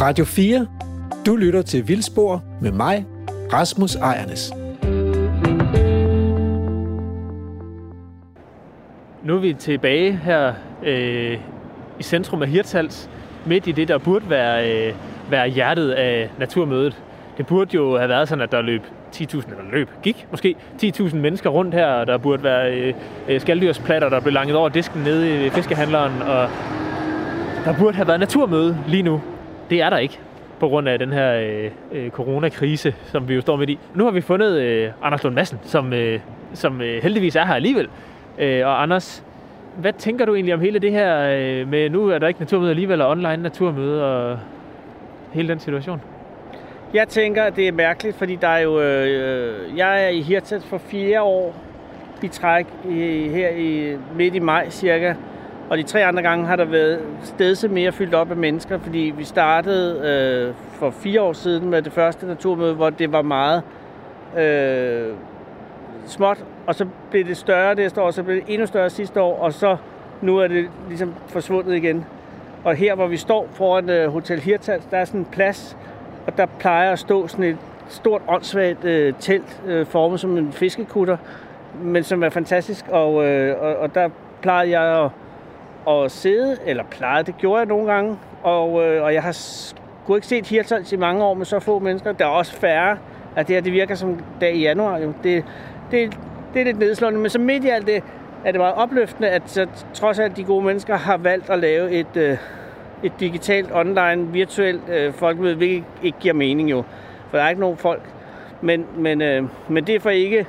Radio 4. Du lytter til Vildspor med mig, Rasmus Ejernes. Nu er vi tilbage her øh, i centrum af Hirtshals, midt i det, der burde være, øh, være hjertet af naturmødet. Det burde jo have været sådan, at der løb 10.000, eller løb, gik måske 10.000 mennesker rundt her, og der burde være øh, øh, skalddyrsplatter, der blev langet over disken nede i fiskehandleren, og der burde have været naturmøde lige nu. Det er der ikke, på grund af den her øh, øh, coronakrise, som vi jo står midt i. Nu har vi fundet øh, Anders Lund Madsen, som, øh, som øh, heldigvis er her alligevel. Øh, og Anders, hvad tænker du egentlig om hele det her øh, med, nu er der ikke naturmøde alligevel, og online naturmøde, og hele den situation? Jeg tænker, at det er mærkeligt, fordi der er jo, øh, jeg er i Hirtshals for fire år i træk i, her i midt i maj cirka. Og de tre andre gange har der været stedse mere fyldt op af mennesker, fordi vi startede øh, for fire år siden med det første naturmøde, hvor det var meget øh, småt, og så blev det større næste år, så blev det endnu større sidste år, og så nu er det ligesom forsvundet igen. Og her, hvor vi står foran øh, Hotel Hirtals, der er sådan en plads, og der plejer at stå sådan et stort, åndssvagt øh, telt, øh, formet som en fiskekutter, men som er fantastisk, og, øh, og, og der plejede jeg at, at sidde, eller plejede, det gjorde jeg nogle gange, og, øh, og jeg har sgu ikke set Hirtshals i mange år med så få mennesker. Der er også færre, at det her det virker som dag i januar. Jo. Det, det, det er lidt nedslående, men så midt i alt det, er det meget opløftende, at så, trods alt de gode mennesker har valgt at lave et, øh, et digitalt, online, virtuelt øh, folkemøde, hvilket ikke giver mening jo. For der er ikke nogen folk. Men, men, øh, men det er for ikke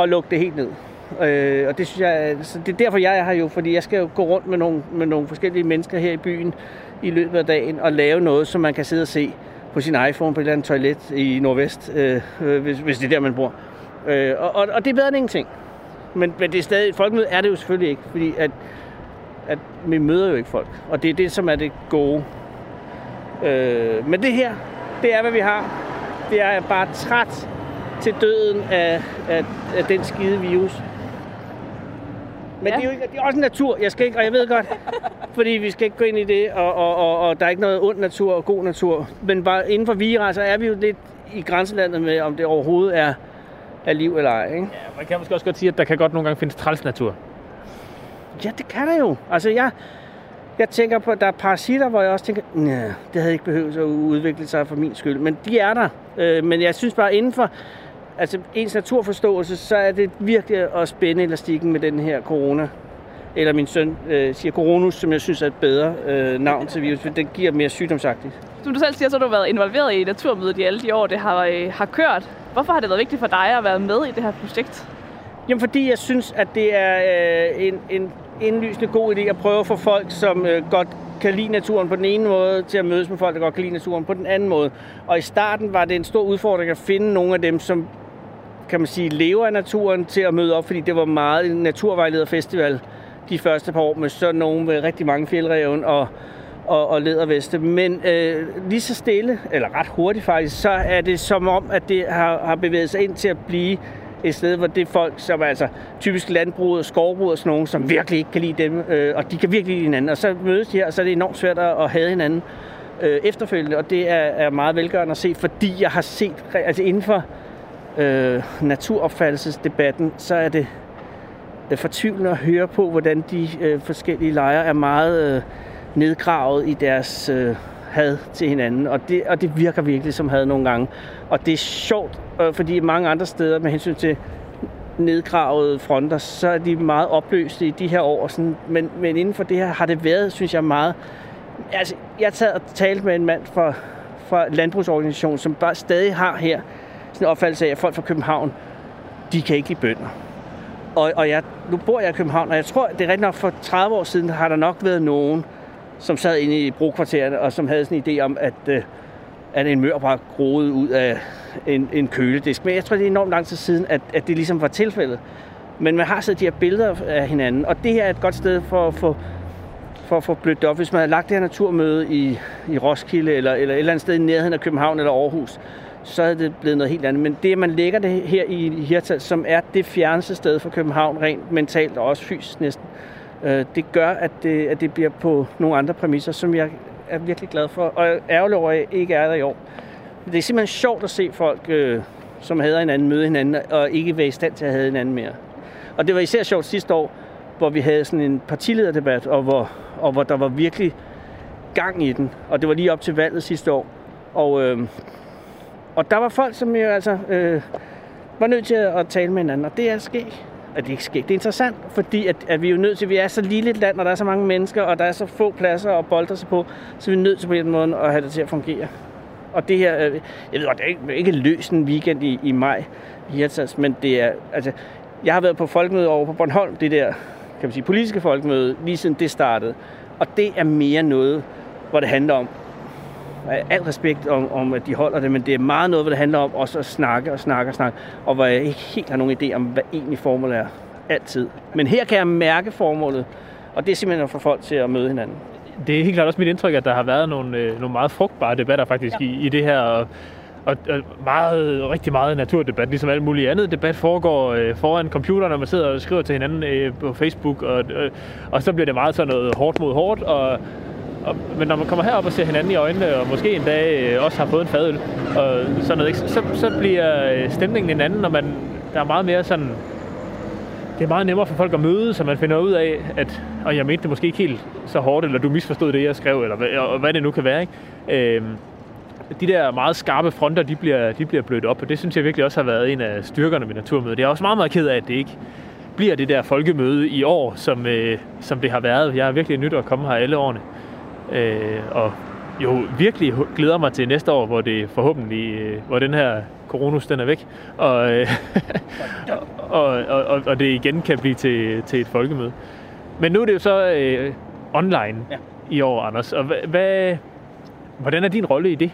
at lukke det helt ned. Øh, og det synes jeg, så det er derfor jeg er her jo, fordi jeg skal jo gå rundt med nogle, med nogle forskellige mennesker her i byen i løbet af dagen og lave noget, som man kan sidde og se på sin iPhone på et eller andet toilet i Nordvest, øh, øh hvis, hvis det er der, man bor. Øh, og, og, og det er bedre end ingenting. Men, men det er stadig, folkemøde er det jo selvfølgelig ikke, fordi at, at vi møder jo ikke folk. Og det er det, som er det gode. Øh, men det her, det er, hvad vi har. Det er bare træt til døden af, af, af den skide virus. Men ja. det, er jo ikke, det er også natur, jeg skal ikke, og jeg ved godt, fordi vi skal ikke gå ind i det, og, og, og, og der er ikke noget ond natur og god natur. Men bare inden for virus, så er vi jo lidt i grænselandet med, om det overhovedet er af liv eller ej. Ikke? Ja, man kan måske også godt sige, at der kan godt nogle gange findes træls natur. Ja, det kan der jo. Altså, jeg, jeg tænker på, at der er parasitter, hvor jeg også tænker, nej, det havde ikke behøvet at udvikle sig for min skyld. Men de er der. Øh, men jeg synes bare, inden for altså, ens naturforståelse, så er det virkelig at spænde elastikken med den her corona. Eller min søn øh, siger coronus, som jeg synes er et bedre øh, navn til virus, for det giver mere sygdomsagtigt. Som du selv siger, så har du været involveret i naturmødet i alle de år, det har, øh, har kørt. Hvorfor har det været vigtigt for dig at være med i det her projekt? Jamen fordi jeg synes, at det er øh, en, en indlysende god idé at prøve at få folk, som øh, godt kan lide naturen på den ene måde, til at mødes med folk, der godt kan lide naturen på den anden måde. Og i starten var det en stor udfordring at finde nogle af dem, som kan man sige, lever af naturen til at møde op, fordi det var meget en naturvejlederfestival de første par år med sådan nogle med rigtig mange fjeldreven og og, og læderveste. Men øh, lige så stille, eller ret hurtigt faktisk, så er det som om, at det har, har bevæget sig ind til at blive et sted, hvor det er folk, som er altså typisk landbrug og skovbrug og sådan nogen, som virkelig ikke kan lide dem, øh, og de kan virkelig lide hinanden. Og så mødes de her, og så er det enormt svært at have hinanden øh, efterfølgende, og det er, er meget velgørende at se, fordi jeg har set, altså inden for øh, naturopfattelsesdebatten, så er det øh, fortvivlende at høre på, hvordan de øh, forskellige lejre er meget... Øh, nedgravet i deres øh, had til hinanden, og det, og det virker virkelig som had nogle gange. Og det er sjovt, øh, fordi mange andre steder med hensyn til nedgravede fronter, så er de meget opløste i de her år. Sådan, men, men inden for det her har det været, synes jeg, meget... Altså, jeg har og talt med en mand fra, fra landbrugsorganisationen, som bare stadig har her sådan en opfattelse af, at folk fra København, de kan ikke lide bønder. Og, og jeg, nu bor jeg i København, og jeg tror, det er rigtig nok for 30 år siden, har der nok været nogen, som sad inde i brokvartererne, og som havde sådan en idé om, at, øh, at en mør bare groede ud af en, en køledisk. Men jeg tror, det er enormt lang tid siden, at, at det ligesom var tilfældet. Men man har så de her billeder af hinanden, og det her er et godt sted for at få for at få blødt op. Hvis man havde lagt det her naturmøde i, i Roskilde, eller, eller et eller andet sted i nærheden af København eller Aarhus, så er det blevet noget helt andet. Men det, at man lægger det her i Hirtal, som er det fjerneste sted for København, rent mentalt og også fysisk næsten, Øh, det gør, at det, at det bliver på nogle andre præmisser, som jeg er virkelig glad for, og ærgerlig over, at jeg ikke er der i år. Det er simpelthen sjovt at se folk, øh, som hader hinanden, møde hinanden, og ikke være i stand til at have hinanden mere. Og det var især sjovt sidste år, hvor vi havde sådan en partilederdebat, og hvor, og hvor der var virkelig gang i den. Og det var lige op til valget sidste år. Og, øh, og der var folk, som jo altså øh, var nødt til at tale med hinanden, og det er sket. At det ikke sker. Det er interessant, fordi at, at vi er jo nødt til, vi er så lille et land, og der er så mange mennesker, og der er så få pladser at bolde sig på, så vi er nødt til på en måde at have det til at fungere. Og det her, øh, jeg ved godt, det er ikke, ikke løst en weekend i, i maj i Hirtshals, men det er, altså, jeg har været på folkemøde over på Bornholm, det der, kan man sige, politiske folkemøde, lige siden det startede. Og det er mere noget, hvor det handler om, al respekt om, om, at de holder det, men det er meget noget, hvor det handler om også at snakke og snakke og snakke, og hvor jeg ikke helt har nogen idé om, hvad egentlig formålet er. Altid. Men her kan jeg mærke formålet, og det er simpelthen at få folk til at møde hinanden. Det er helt klart også mit indtryk, at der har været nogle, øh, nogle meget frugtbare debatter faktisk ja. i, i det her, og, og, og meget, rigtig meget naturdebat, ligesom alt muligt andet debat foregår øh, foran computeren, når man sidder og skriver til hinanden øh, på Facebook, og, øh, og så bliver det meget sådan noget hårdt mod hårdt, og og, men når man kommer herop og ser hinanden i øjnene, og måske en dag øh, også har fået en fadøl, og sådan noget, så, så bliver øh, stemningen en anden, når man, der er meget mere sådan, det er meget nemmere for folk at møde, så man finder ud af, at og jeg mente det måske ikke helt så hårdt, eller du misforstod det, jeg skrev, eller hvad, og hvad det nu kan være. Ikke? Øhm, de der meget skarpe fronter, de bliver, de bliver blødt op, og det synes jeg virkelig også har været en af styrkerne ved Naturmødet. Jeg er også meget, meget ked af, at det ikke bliver det der folkemøde i år, som, øh, som det har været. Jeg har virkelig nyt at komme her alle årene. Øh, og jo virkelig glæder mig til næste år, hvor det forhåbentlig, øh, hvor den her coronus den er væk, og, øh, og, og, og, og det igen kan blive til, til et folkemøde. Men nu er det jo så øh, online ja. i år, Anders. Og hvad, hvad, hvordan er din rolle i det?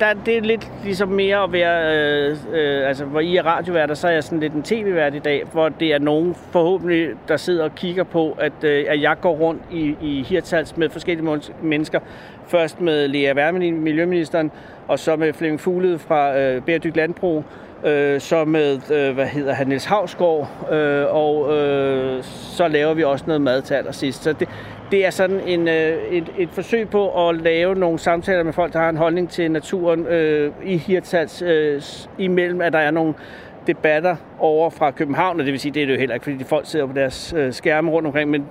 Der, det er lidt ligesom mere at være, øh, øh, altså hvor I er radioværter, så er jeg sådan lidt en tv-vært i dag, hvor det er nogen forhåbentlig, der sidder og kigger på, at, øh, at jeg går rundt i, i Hirtals med forskellige mennesker. Først med Lea Wermelin, miljøministeren, og så med Flemming Fuglede fra øh, Bæredygt Landbrug, øh, så med, øh, hvad hedder han, Niels Havsgaard, øh, og øh, så laver vi også noget mad til allersidst. Så det, det er sådan en, øh, et, et forsøg på at lave nogle samtaler med folk, der har en holdning til naturen øh, i Hirtshals, øh, imellem at der er nogle debatter over fra København, og det vil sige, det er det jo heller ikke, fordi de folk sidder på deres øh, skærme rundt omkring, men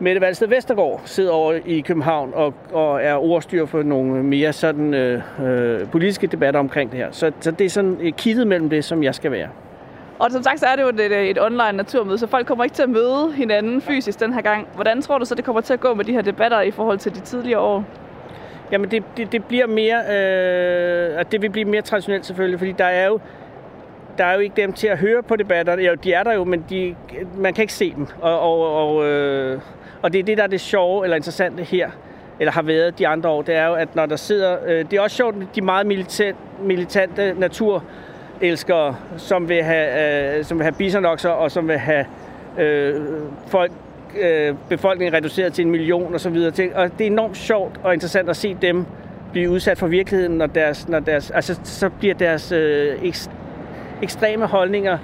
Mette Valsted Vestergaard sidder over i København og, og er ordstyr for nogle mere sådan øh, øh, politiske debatter omkring det her. Så, så det er sådan et kittet mellem det, som jeg skal være. Og som sagt, så er det jo et, øh, et online naturmøde, så folk kommer ikke til at møde hinanden fysisk den her gang. Hvordan tror du så, det kommer til at gå med de her debatter i forhold til de tidligere år? Jamen, det, det, det bliver mere, øh, at det vil blive mere traditionelt selvfølgelig, fordi der er jo der er jo ikke dem til at høre på debatterne. Jo, de er der jo, men de, man kan ikke se dem. Og, og, og, øh, og det er det, der er det sjove eller interessante her, eller har været de andre år, det er jo, at når der sidder... Øh, det er også sjovt, de meget militant, militante natur elskere, som vil have, øh, som vil have bisonokser, og som vil have øh, folk, øh, befolkningen reduceret til en million og så videre. Og det er enormt sjovt og interessant at se dem blive udsat for virkeligheden, når deres, når deres, altså, så bliver deres øh, ekst, ekstreme holdninger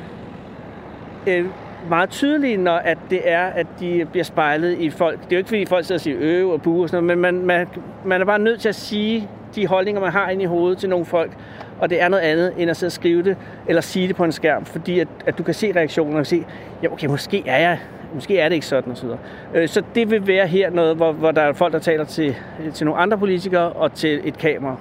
øh, meget tydelige, når at det er, at de bliver spejlet i folk. Det er jo ikke, fordi folk sidder og siger øve og buge og sådan noget, men man, man, man er bare nødt til at sige de holdninger, man har inde i hovedet til nogle folk, og det er noget andet, end at sidde og skrive det, eller sige det på en skærm, fordi at, at du kan se reaktioner og se, ja okay, måske er jeg, måske er det ikke sådan, videre. Øh, så det vil være her noget, hvor, hvor der er folk, der taler til, til nogle andre politikere og til et kamera.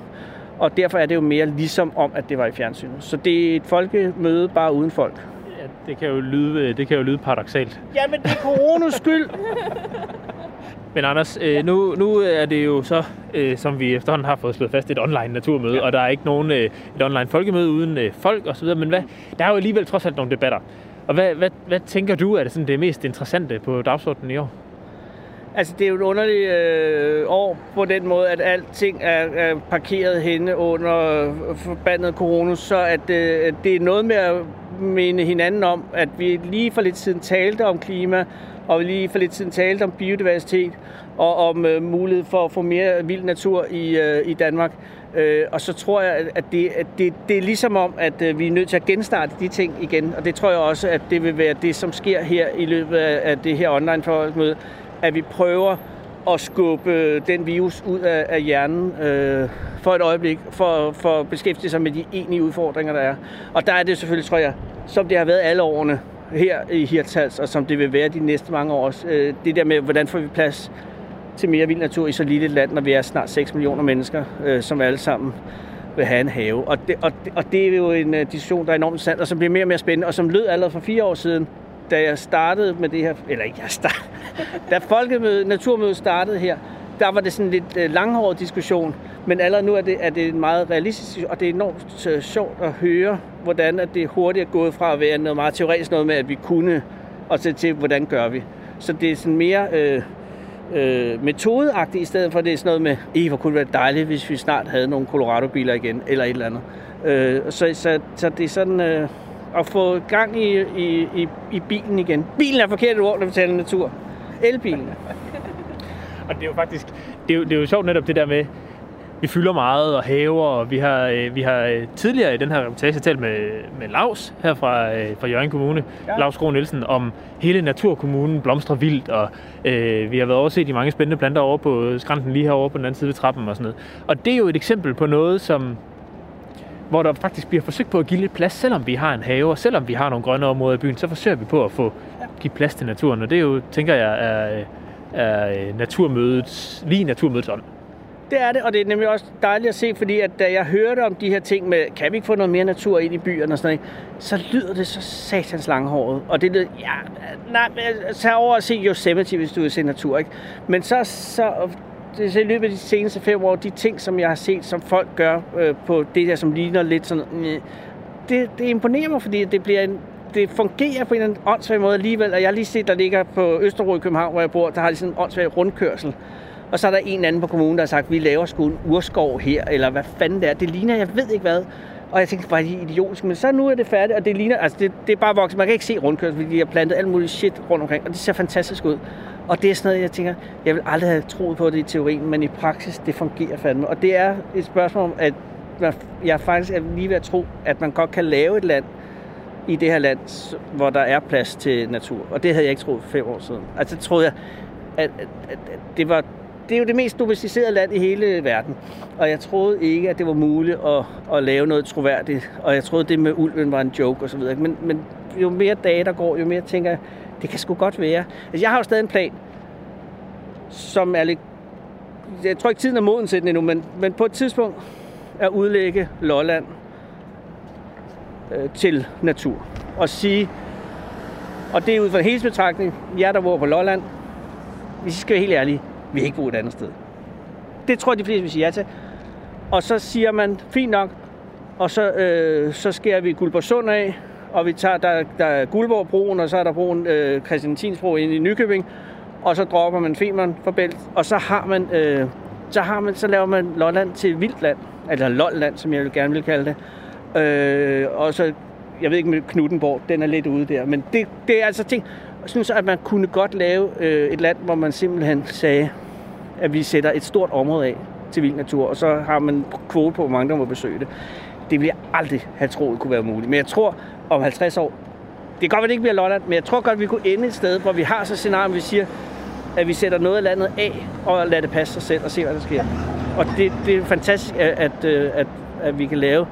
Og derfor er det jo mere ligesom om, at det var i fjernsynet. Så det er et folkemøde bare uden folk. Ja, det kan jo lyde, det kan jo lyde paradoxalt. Jamen, det er coronas skyld. Men Anders, øh, nu, nu er det jo så, øh, som vi efterhånden har fået slået fast, et online naturmøde, ja. og der er ikke nogen øh, et online folkemøde uden øh, folk osv., men hvad, der er jo alligevel trods alt nogle debatter. Og hvad, hvad, hvad tænker du er det, sådan det mest interessante på dagsordenen i år? Altså, det er jo et underligt øh, år på den måde, at alting er, er parkeret henne under forbandet corona, så at, øh, det er noget med at minde hinanden om, at vi lige for lidt siden talte om klima, og lige for lidt siden talte om biodiversitet og om øh, mulighed for at få mere vild natur i, øh, i Danmark. Øh, og så tror jeg, at det, at det, det er ligesom om, at øh, vi er nødt til at genstarte de ting igen. Og det tror jeg også, at det vil være det, som sker her i løbet af, af det her online-forholdsmøde, at vi prøver at skubbe den virus ud af, af hjernen øh, for et øjeblik, for, for at beskæftige sig med de egentlige udfordringer, der er. Og der er det selvfølgelig, tror jeg, som det har været alle årene her i Hirtals, og som det vil være de næste mange år. Øh, det der med, hvordan får vi plads til mere vild natur i så lille et land, når vi er snart 6 millioner mennesker, øh, som alle sammen vil have en have. Og det, og, det, og det er jo en uh, diskussion, der er enormt sand, og som bliver mere og mere spændende, og som lød allerede for fire år siden, da jeg startede med det her, eller ikke jeg startede, da folkemødet, naturmødet startede her, der var det sådan en lidt uh, langhåret diskussion, men allerede nu er det, er det meget realistisk, og det er enormt øh, sjovt at høre, hvordan at det hurtigt er gået fra at være noget meget teoretisk noget med, at vi kunne, og så til hvordan gør vi. Så det er sådan mere øh, øh, metodeagtigt, i stedet for det er sådan noget med, I hvor kunne det være dejligt, hvis vi snart havde nogle Colorado-biler igen, eller et eller andet. Øh, så, så, så det er sådan øh, at få gang i, i, i, i bilen igen. Bilen er forkert ord, når vi taler natur. Elbilen. og det er jo faktisk, det er jo, det er jo sjovt netop det der med, vi fylder meget og haver, og vi har, øh, vi har øh, tidligere i den her reportage talt med, med Lars her fra, øh, fra Jørgen Kommune, ja. Lars Gro Nielsen, om hele naturkommunen blomstrer vildt, og øh, vi har været overset de mange spændende planter over på skrænten lige herovre på den anden side af trappen og sådan noget. Og det er jo et eksempel på noget, som hvor der faktisk bliver forsøgt på at give lidt plads, selvom vi har en have, og selvom vi har nogle grønne områder i byen, så forsøger vi på at få give plads til naturen, og det er jo, tænker jeg, er, er naturmødets, lige naturmødets ånd. Det er det, og det er nemlig også dejligt at se, fordi at da jeg hørte om de her ting med, kan vi ikke få noget mere natur ind i byerne og sådan noget, så lyder det så satans langhåret. Og det lyder, ja, nej, altså, tag over og se Yosemite, hvis du vil se natur, ikke? Men så, så det er i løbet af de seneste fem år, de ting, som jeg har set, som folk gør øh, på det der, som ligner lidt sådan, øh, det, det imponerer mig, fordi det bliver en, det fungerer på en eller anden åndssvag måde alligevel. Og jeg har lige set, der ligger på Østerbro i København, hvor jeg bor, der har de sådan en åndssvag rundkørsel. Og så er der en anden på kommunen, der har sagt, vi laver sgu en urskov her, eller hvad fanden det er. Det ligner, jeg ved ikke hvad. Og jeg tænkte, var de idiotiske? Men så nu er det færdigt, og det ligner, altså det, det er bare vokset. Man kan ikke se rundkørsel, fordi de har plantet alt muligt shit rundt omkring, og det ser fantastisk ud. Og det er sådan noget, jeg tænker, jeg vil aldrig have troet på det i teorien, men i praksis, det fungerer fandme. Og det er et spørgsmål om, at jeg faktisk er lige ved at tro, at man godt kan lave et land i det her land, hvor der er plads til natur. Og det havde jeg ikke troet for fem år siden. Altså det troede jeg, at, at, at, at det var det er jo det mest domesticerede land i hele verden. Og jeg troede ikke, at det var muligt at, at lave noget troværdigt. Og jeg troede, det med ulven var en joke osv. Men, men jo mere dage der går, jo mere tænker jeg, det kan sgu godt være. Altså, jeg har jo stadig en plan, som er lidt... Jeg tror ikke, tiden er moden til den endnu, men, men på et tidspunkt at udlægge Lolland øh, til natur. Og sige, og det er ud fra en helhedsbetragtning, jeg der bor på Lolland, hvis I skal være helt ærlige, vi ikke bo et andet sted. Det tror jeg, de fleste vil sige ja til. Og så siger man, fint nok, og så, øh, så skærer vi Guldborgsund af, og vi tager, der, der er Guldborgbroen, og så er der broen øh, Christiantinsbro ind i Nykøbing, og så dropper man Femern for Bælt, og så har man, øh, så har man, så laver man Lolland til Vildland, eller Lolland, som jeg vil gerne vil kalde det. Øh, og så, jeg ved ikke med Knuttenborg, den er lidt ude der, men det, det er altså ting, synes, at man kunne godt lave øh, et land, hvor man simpelthen sagde, at vi sætter et stort område af til vild natur, og så har man kvote på, hvor mange der må besøge det. Det ville jeg aldrig have troet kunne være muligt. Men jeg tror, om 50 år, det kan godt være, det ikke bliver Lolland, men jeg tror godt, at vi kunne ende et sted, hvor vi har så scenarie, vi siger, at vi sætter noget af landet af, og lader det passe sig selv, og se, hvad der sker. Og det, det er fantastisk, at, at, øh, at, at vi kan lave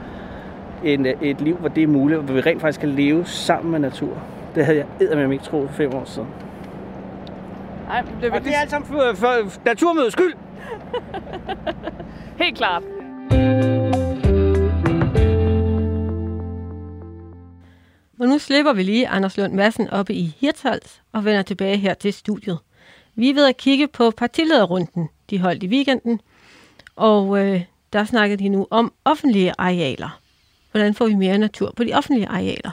en, øh, et liv, hvor det er muligt, hvor vi rent faktisk kan leve sammen med naturen. Det havde jeg eddermame ikke troet for fem år siden. Nej, det er Og det er alt sammen for, for naturmødets skyld. Helt klart. Og nu slipper vi lige Anders Lund Madsen oppe i Hirtshals og vender tilbage her til studiet. Vi er ved at kigge på partilederrunden, de holdt i weekenden, og øh, der snakkede de nu om offentlige arealer. Hvordan får vi mere natur på de offentlige arealer?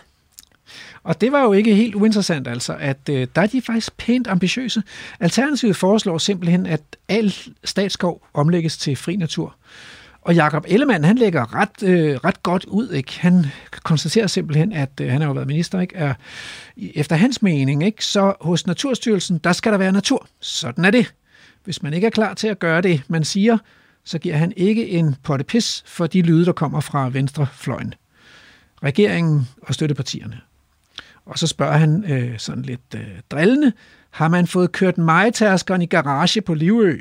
Og det var jo ikke helt uinteressant altså, at øh, der er de faktisk pænt ambitiøse. Alternativet foreslår simpelthen, at al statsskov omlægges til fri natur. Og Jakob Ellemann, han lægger ret, øh, ret godt ud. Ikke? Han konstaterer simpelthen, at øh, han har jo været minister, ikke? Er, efter hans mening, ikke? så hos Naturstyrelsen, der skal der være natur. Sådan er det. Hvis man ikke er klar til at gøre det, man siger, så giver han ikke en potte pis for de lyde, der kommer fra venstrefløjen. Regeringen og støttepartierne. Og så spørger han øh, sådan lidt øh, drillende, har man fået kørt majtærskeren i garage på Livø.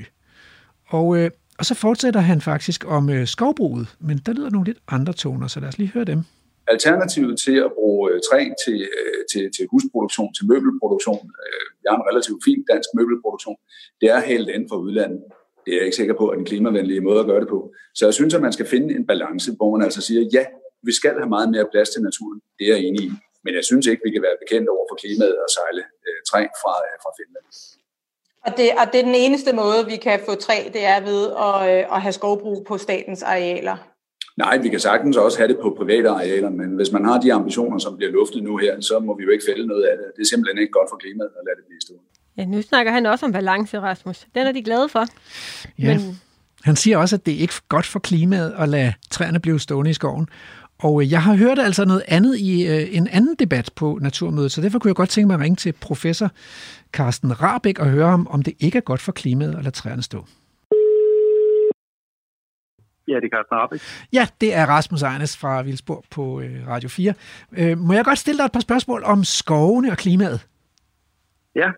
Og, øh, og så fortsætter han faktisk om øh, skovbruget, men der lyder nogle lidt andre toner, så lad os lige høre dem. Alternativet til at bruge øh, træ til, øh, til, til husproduktion, til møbelproduktion, øh, jeg har en relativt fin dansk møbelproduktion, det er helt inden for udlandet. Det er jeg ikke sikker på, at den klimavenlige måde at gøre det på. Så jeg synes, at man skal finde en balance, hvor man altså siger, ja, vi skal have meget mere plads til naturen. Det er jeg enig i. Men jeg synes ikke, vi kan være bekendt over for klimaet og sejle øh, træ fra, øh, fra Finland. Og det, og det er den eneste måde, vi kan få træ, det er ved at, øh, at have skovbrug på statens arealer. Nej, vi kan sagtens også have det på private arealer, men hvis man har de ambitioner, som bliver luftet nu her, så må vi jo ikke fælde noget af det. Det er simpelthen ikke godt for klimaet at lade det blive stående. Ja, nu snakker han også om balance, Rasmus. Den er de glade for. Ja. Men... Han siger også, at det er ikke godt for klimaet at lade træerne blive stående i skoven. Og øh, jeg har hørt altså noget andet i øh, en anden debat på Naturmødet, så derfor kunne jeg godt tænke mig at ringe til professor Carsten Rabeck og høre om, om det ikke er godt for klimaet at lade træerne stå. Ja, det er Carsten Rabeck. Ja, det er Rasmus Ejnes fra Vildsborg på øh, Radio 4. Øh, må jeg godt stille dig et par spørgsmål om skovene og klimaet? Ja.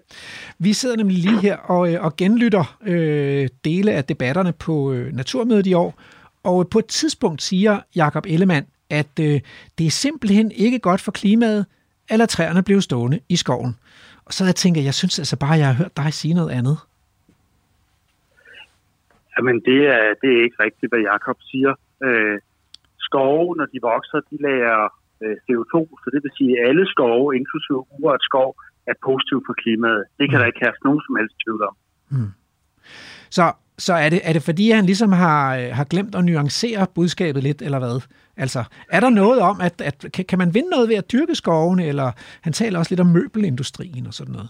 Vi sidder nemlig lige her og, øh, og genlytter øh, dele af debatterne på øh, Naturmødet i år, og på et tidspunkt siger Jakob Ellemann, at øh, det er simpelthen ikke godt for klimaet, eller træerne bliver stående i skoven. Og så jeg tænker jeg synes altså bare, at jeg har hørt dig sige noget andet. Jamen, det er, det er ikke rigtigt, hvad Jakob siger. Øh, skove, når de vokser, de lager øh, CO2, så det vil sige, at alle skove, inklusive urørt skov, er positivt for klimaet. Det kan mm. der ikke have nogen som helst tvivl om. Mm. Så, så er, det, er det fordi, han ligesom har, øh, har glemt at nuancere budskabet lidt, eller hvad? Altså, er der noget om, at, at kan, kan man vinde noget ved at dyrke skovene, eller han taler også lidt om møbelindustrien og sådan noget?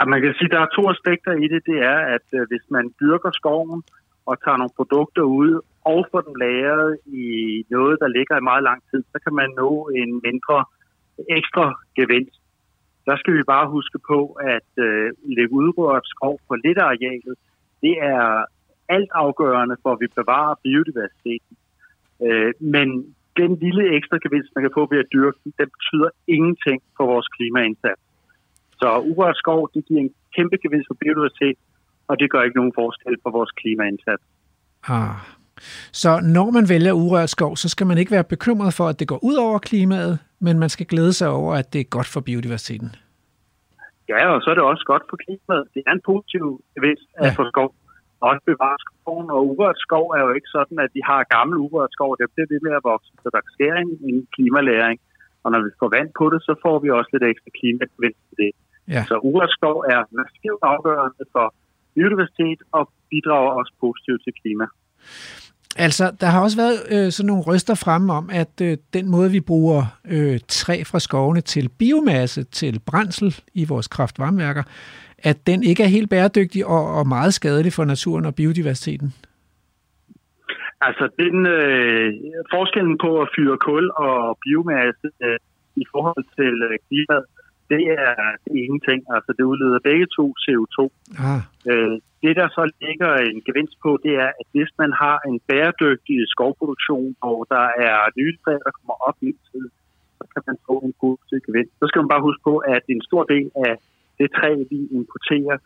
Ja, man kan sige, at der er to aspekter i det. Det er, at øh, hvis man dyrker skoven og tager nogle produkter ud og får dem lagret i noget, der ligger i meget lang tid, så kan man nå en mindre ekstra gevinst. Der skal vi bare huske på, at øh, lægge udrørt skov på lidt arealet, det er alt afgørende for, at vi bevarer biodiversiteten. Øh, men den lille ekstra gevinst, man kan få ved at dyrke den, den betyder ingenting for vores klimaindsats. Så urørt skov, det giver en kæmpe gevinst for biodiversitet, og det gør ikke nogen forskel for vores klimaindsats. Ah. Så når man vælger urørt skov, så skal man ikke være bekymret for, at det går ud over klimaet, men man skal glæde sig over, at det er godt for biodiversiteten. Ja, og så er det også godt for klimaet. Det er en positiv gevinst ja. få skov også bevare skoven, og urørt skov er jo ikke sådan, at de har gammel urørt skov, det bliver ved med at vokse, så der sker en, en klimalæring, og når vi får vand på det, så får vi også lidt ekstra klimagevinst til det. Ja. Så urørt skov er massivt afgørende for biodiversitet og bidrager også positivt til klima. Altså, der har også været øh, sådan nogle røster fremme om, at øh, den måde, vi bruger øh, træ fra skovene til biomasse, til brændsel i vores kraftvarmeværker, at den ikke er helt bæredygtig og, og meget skadelig for naturen og biodiversiteten? Altså, den øh, forskellen på at fyre kul og biomasse øh, i forhold til øh, klimaet, det er, ingenting. Altså, det udleder begge to CO2. Ah. Øh, det, der så ligger en gevinst på, det er, at hvis man har en bæredygtig skovproduktion, hvor der er nye træer, der kommer op i tid, så kan man få en god gevinst. Så skal man bare huske på, at en stor del af det træ, vi importerer,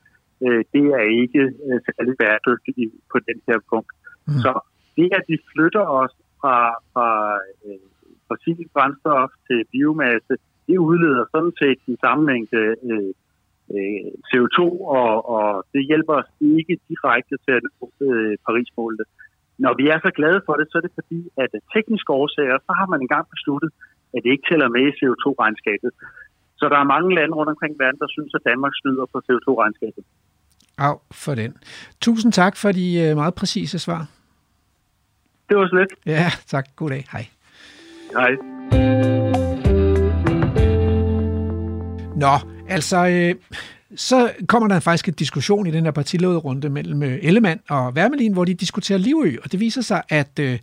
øh, det er ikke øh, særlig bæredygtigt på den her punkt. Mm. Så det, at vi flytter os fra, fra øh, fossilt brændstof til biomasse, det udleder sådan set den samme mængde øh, øh, CO2, og, og det hjælper os ikke direkte til at nå øh, Paris-målet. Når vi er så glade for det, så er det fordi, at tekniske årsager, så har man engang besluttet, at det ikke tæller med i CO2-regnskabet. Så der er mange lande rundt omkring verden, der synes, at Danmark snyder på CO2-regnskabet. Af for den. Tusind tak for de øh, meget præcise svar. Det var så lidt. Ja, tak. God dag. Hej. Hej. Nå, altså, øh, så kommer der faktisk en diskussion i den her partilederrunde mellem øh, Ellemann og Wermelin, hvor de diskuterer Livø, og det viser sig, at øh,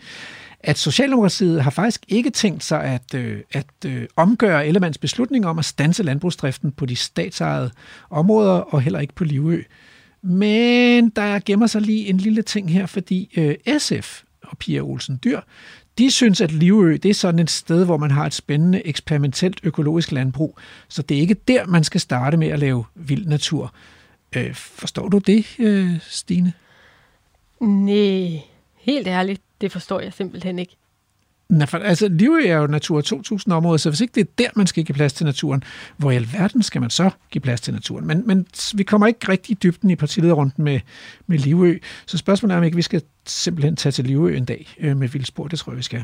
at Socialdemokratiet har faktisk ikke tænkt sig at, øh, at øh, omgøre Ellemands beslutning om at stanse landbrugsdriften på de statsejede områder, og heller ikke på Livø. Men der gemmer sig lige en lille ting her, fordi øh, SF og Pia Olsen Dyr, de synes, at Livø det er sådan et sted, hvor man har et spændende eksperimentelt økologisk landbrug. Så det er ikke der, man skal starte med at lave vild natur. Øh, forstår du det, øh, Stine? Nej, helt ærligt, det forstår jeg simpelthen ikke. Nej, for, altså, Livø er jo Natur 2000-område, så hvis ikke det er der, man skal give plads til naturen, hvor i alverden skal man så give plads til naturen? Men, men vi kommer ikke rigtig i dybden i partilederrunden med, med Livø, så spørgsmålet er, om ikke vi skal simpelthen tage til Livø en dag øh, med vildspor. Det tror jeg, vi skal.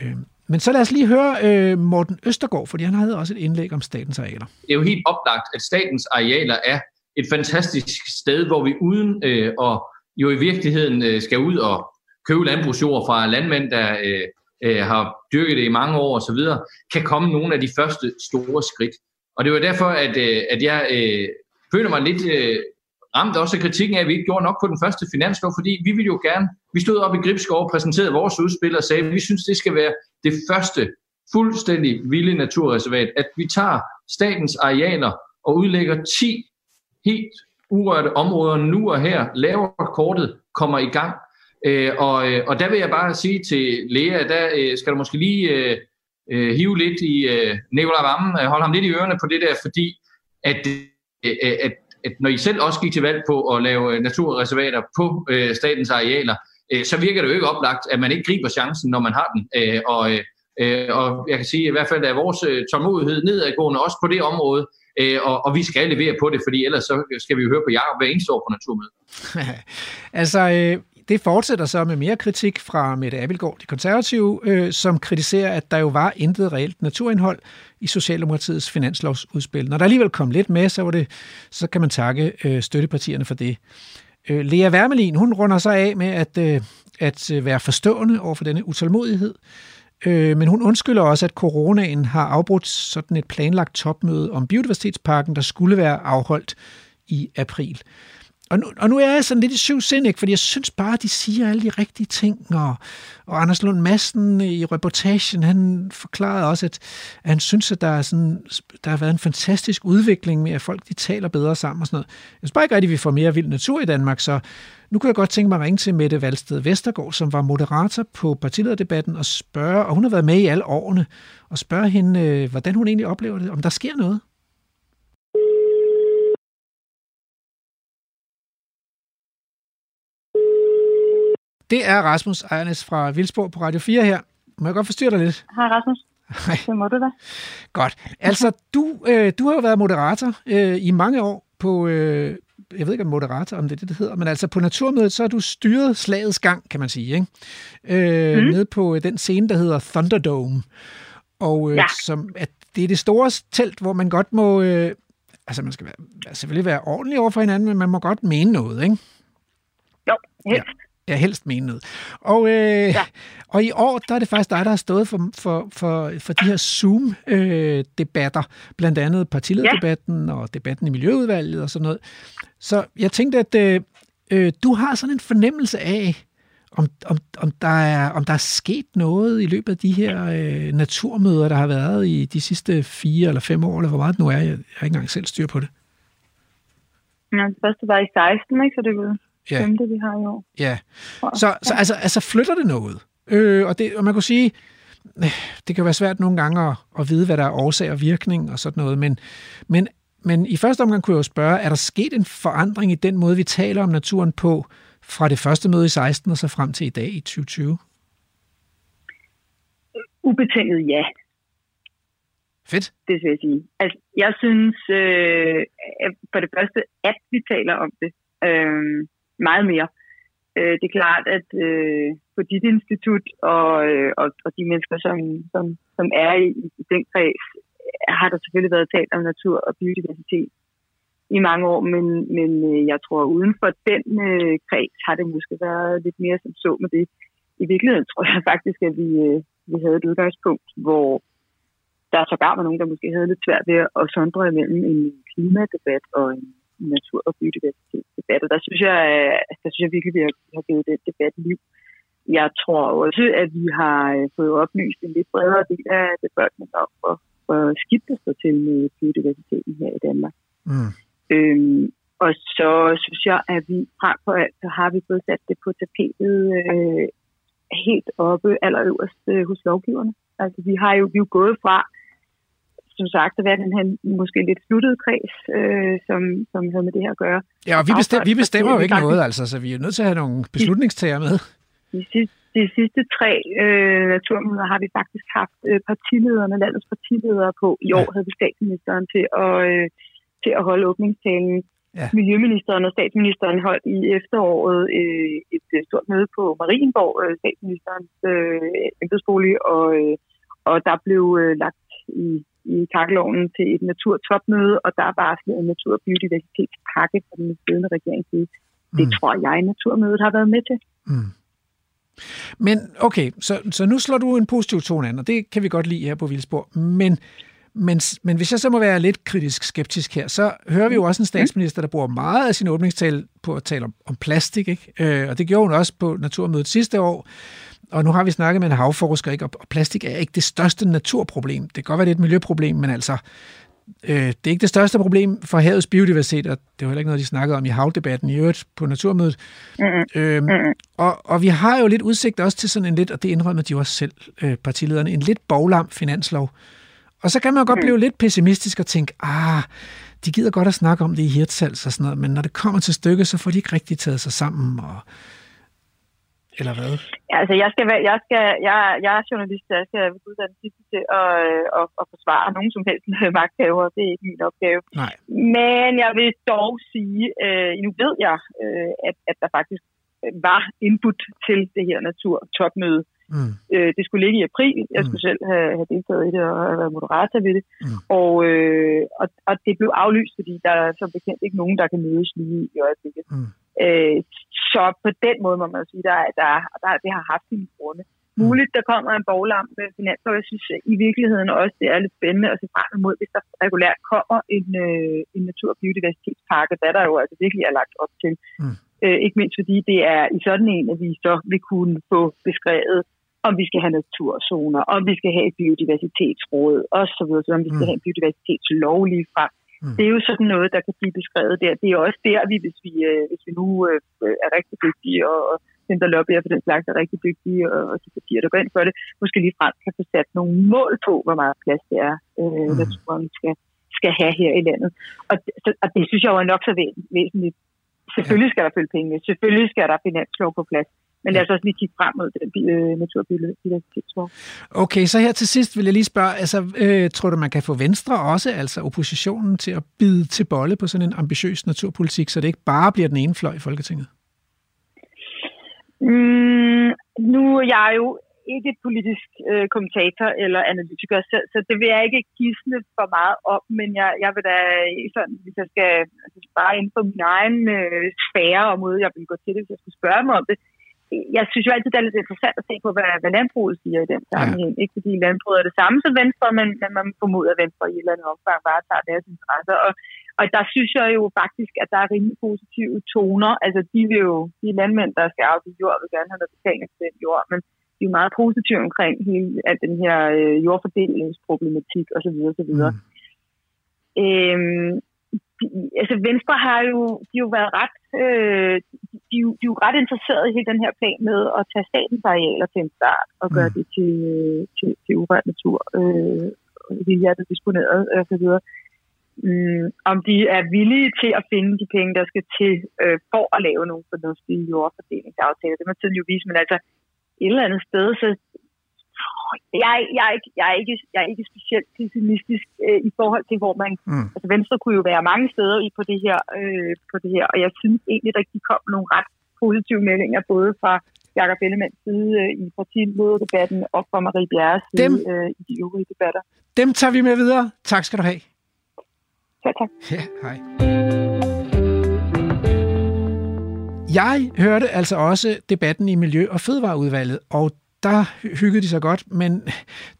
Øh, men så lad os lige høre øh, Morten Østergaard, fordi han havde også et indlæg om statens arealer. Det er jo helt oplagt, at statens arealer er et fantastisk sted, hvor vi uden øh, og jo i virkeligheden øh, skal ud og købe landbrugsjord fra landmænd, der øh, øh, har dyrket det i mange år osv., kan komme nogle af de første store skridt. Og det var derfor, at, øh, at jeg øh, føler mig lidt øh, ramt også af kritikken af, at vi ikke gjorde nok på den første finanslov, fordi vi ville jo gerne, vi stod op i Gribskov og præsenterede vores udspil og sagde, at vi synes, det skal være det første fuldstændig vilde naturreservat, at vi tager statens arealer og udlægger 10 helt urørte områder nu og her, laver kortet, kommer i gang. Øh, og, øh, og der vil jeg bare sige til Lea, der øh, skal du måske lige øh, øh, hive lidt i øh, Nicolai Vammen, øh, holde ham lidt i ørerne på det der, fordi at, øh, øh, at, at når I selv også gik til valg på at lave naturreservater på øh, statens arealer, øh, så virker det jo ikke oplagt, at man ikke griber chancen, når man har den. Øh, og, øh, og jeg kan sige, at i hvert fald er vores tålmodighed nedadgående også på det område, øh, og, og vi skal levere på det, fordi ellers så skal vi jo høre på Jacob hver eneste år på Naturmødet. altså, øh, det fortsætter så med mere kritik fra Mette Abelgaard, de konservative, øh, som kritiserer, at der jo var intet reelt naturindhold i Socialdemokratiets finanslovsudspil. Når der alligevel kom lidt med, så, var det, så kan man takke øh, støttepartierne for det. Øh, Lea Wermelin, hun runder sig af med at, øh, at øh, være forstående over for denne utålmodighed, øh, men hun undskylder også, at coronaen har afbrudt sådan et planlagt topmøde om biodiversitetsparken, der skulle være afholdt i april. Og nu, og nu er jeg sådan lidt i syv sind, ikke? fordi jeg synes bare, at de siger alle de rigtige ting. Og, og Anders Lund Madsen i reportagen, han forklarede også, at, at han synes, at der, er sådan, der har været en fantastisk udvikling med, at folk de taler bedre sammen og sådan noget. Jeg synes bare ikke rigtigt, at vi får mere vild natur i Danmark, så nu kunne jeg godt tænke mig at ringe til Mette Valsted Vestergaard, som var moderator på partilederdebatten, og spørge, og hun har været med i alle årene, og spørge hende, øh, hvordan hun egentlig oplever det, om der sker noget. Det er Rasmus Ejernes fra Vildsborg på Radio 4 her. Må jeg godt forstyrre dig lidt? Hej Rasmus. Hej. Det må du da. Godt. Altså, du, øh, du har jo været moderator øh, i mange år på, øh, jeg ved ikke om moderator, om det er det, det hedder, men altså på Naturmødet, så har du styret slagets gang, kan man sige, ikke? Øh, mm. Nede på den scene, der hedder Thunderdome. Og øh, ja. som, at det er det store telt, hvor man godt må, øh, altså man skal være, selvfølgelig være ordentlig over for hinanden, men man må godt mene noget, ikke? Jo, helt. Ja. Ja, helst mene noget. Og, øh, ja. og i år, der er det faktisk dig, der har stået for, for, for, for de her Zoom-debatter, øh, blandt andet partilederdebatten ja. og debatten i Miljøudvalget og sådan noget. Så jeg tænkte, at øh, øh, du har sådan en fornemmelse af, om, om, om, der er, om der er sket noget i løbet af de her øh, naturmøder, der har været i de sidste fire eller fem år, eller hvor meget det nu er. Jeg, jeg har ikke engang selv styr på det. Ja, det første var i 16, ikke? Så det var ja. femte, vi har i år. Ja, så, så altså, altså flytter det noget? Øh, og, det, og man kunne sige, øh, det kan være svært nogle gange at, at vide, hvad der er årsag og virkning og sådan noget, men, men, men i første omgang kunne jeg jo spørge, er der sket en forandring i den måde, vi taler om naturen på, fra det første møde i 16 og så frem til i dag i 2020? Ubetinget ja. Fedt. Det vil jeg sige. Altså, jeg synes øh, for det første, at vi taler om det. Øh, meget mere. Øh, det er klart, at øh, på dit institut og, øh, og, og de mennesker, som, som, som er i, i den kreds, har der selvfølgelig været talt om natur og biodiversitet i mange år, men, men øh, jeg tror, uden for den øh, kreds har det måske været lidt mere som så med det. I virkeligheden tror jeg faktisk, at vi, øh, vi havde et udgangspunkt, hvor der sågar var nogen, der måske havde lidt svært ved at sondre imellem en klimadebat og en natur- og biodiversitetsdebat. Og der synes jeg, der synes jeg virkelig, at vi har givet den debat liv. Jeg tror også, at vi har øh, fået oplyst en lidt bredere del af befolkningen om, hvor, hvor skidt det står til med biodiversiteten her i Danmark. Mm. Øhm, og så synes jeg, at vi frem for alt, så har vi fået sat det på tapetet, øh, helt oppe allerøverst øh, hos lovgiverne. Altså vi har jo, vi er jo gået fra, som sagt, at være den her måske lidt sluttede kreds, øh, som, som havde med det her at gøre. Ja, og vi, bestem, vi bestemmer jo ikke noget, altså, så vi er nødt til at have nogle beslutningstager med. De sidste, de sidste tre øh, naturmøder har vi faktisk haft øh, partilederne, landets partiledere på. I år havde vi statsministeren til at, øh, til at holde åbningstalen. Ja. Miljøministeren og statsministeren holdt i efteråret øh, et øh, stort møde på Marienborg, øh, statsministerens øh, embedsbolig, og, øh, og der blev øh, lagt i, i kakkelovnen til et naturtopmøde, og der er varslet en natur- og biodiversitetspakke fra den siddende regering. Mm. Det tror jeg, naturmødet har været med til. Mm. Men okay, så, så nu slår du en positiv tone an, og det kan vi godt lide her på Vildsborg. Men, men, men hvis jeg så må være lidt kritisk skeptisk her, så hører vi jo også en statsminister, der bruger meget af sin åbningstale på at tale om, om plastik, ikke? Øh, og det gjorde hun også på Naturmødet sidste år. Og nu har vi snakket med en havforsker, ikke? og plastik er ikke det største naturproblem. Det kan godt være, det er et miljøproblem, men altså, øh, det er ikke det største problem for havets biodiversitet, og det var heller ikke noget, de snakkede om i havdebatten i øvrigt på Naturmødet. Mm-hmm. Øhm, mm-hmm. Og, og vi har jo lidt udsigt også til sådan en lidt, og det indrømmer de også selv, øh, partilederne, en lidt boglam finanslov. Og så kan man jo godt mm. blive lidt pessimistisk og tænke, ah, de gider godt at snakke om det i Hirtshals og sådan noget, men når det kommer til stykket, så får de ikke rigtig taget sig sammen, og eller hvad? Ja, altså, jeg, skal, jeg, skal, jeg, jeg er journalist, jeg skal uddanne til at, at, at forsvare nogen som helst magthaver. Det er ikke min opgave. Nej. Men jeg vil dog sige, øh, nu ved jeg, øh, at, at der faktisk var input til det her naturtopmøde. Mm. Øh, det skulle ligge i april. Jeg skulle mm. selv have, have deltaget i det og have været moderator ved det. Mm. Og, øh, og, og det blev aflyst, fordi der er som bekendt ikke nogen, der kan mødes lige i øjeblikket. Mm. Øh, så på den måde må man sige, at der, der, der, det har haft sin grunde. Mm. Muligt, der kommer en boglam med finanslov. Jeg synes i virkeligheden også, det er lidt spændende at se frem imod, hvis der regulært kommer en, øh, en natur- og biodiversitetspakke, hvad der jo altså virkelig er lagt op til. Mm. Øh, ikke mindst fordi det er i sådan en, at vi så vil kunne få beskrevet, om vi skal have naturzoner, om vi skal have et biodiversitetsråd, osv., så om vi skal mm. have en biodiversitetslov lige frem. Mm. Det er jo sådan noget, der kan blive beskrevet der. Det er også der, vi, hvis vi, øh, hvis vi nu øh, er rigtig dygtige, og, og dem, der lobbyer for den slags, er rigtig dygtige, og, og de partier, der går ind for det, måske lige frem kan få sat nogle mål på, hvor meget plads det er, øh, mm. naturen skal, skal have her i landet. Og, så, og det synes jeg jo er nok så væsentligt. Selvfølgelig skal der følge penge Selvfølgelig skal der finanslov på plads. Men lad os også lige kigge frem mod den øh, naturbiodiversitetslov. Okay, så her til sidst vil jeg lige spørge, altså, øh, tror du, man kan få Venstre også, altså oppositionen, til at bide til bolle på sådan en ambitiøs naturpolitik, så det ikke bare bliver den ene fløj i Folketinget? Mm, nu er jeg jo ikke politisk øh, kommentator eller analytiker, så, så det vil jeg ikke gisne for meget op, men jeg, jeg vil da sådan, hvis jeg skal altså, bare inden for min egen øh, sfære og måde, jeg vil gå til det, hvis jeg skulle spørge mig om det, jeg synes jo altid, det er lidt interessant at se på, hvad, hvad landbruget siger i den sammenhæng. Ja. Ikke fordi landbruget er det samme som Venstre, men, men man formoder, at Venstre i et eller andet omfang varetager deres interesser. Og, og der synes jeg jo faktisk, at der er rimelig positive toner. Altså de vil jo, de landmænd, der skal afgive jord, vil gerne have noget betaling til den jord, men de er jo meget positive omkring hele al den her øh, jordfordelingsproblematik osv. osv. Mm. Øhm, altså Venstre har jo, de har jo været ret, øh, de, de, er jo ret interesserede i hele den her plan med at tage statens arealer til en start og gøre mm. det til, til, til urørt natur, øh, det disponeret og så videre. Mm, om de er villige til at finde de penge, der skal til øh, for at lave nogle fornuftige jordfordelingsaftaler. Det må tiden jo vise, men altså et eller andet sted, så jeg, jeg, er ikke, jeg, er ikke, jeg er ikke specielt pessimistisk øh, i forhold til, hvor man... Mm. Altså Venstre kunne jo være mange steder i på det her, øh, på det her og jeg synes egentlig, der kom nogle ret positive meldinger, både fra Jakob Ellemanns side øh, i partimødedebatten og fra Marie Bjerres side Dem, øh, i de øvrige debatter. Dem tager vi med videre. Tak skal du have. Ja, tak. Ja, hej. Jeg hørte altså også debatten i Miljø- og Fødevareudvalget, og der hyggede de sig godt, men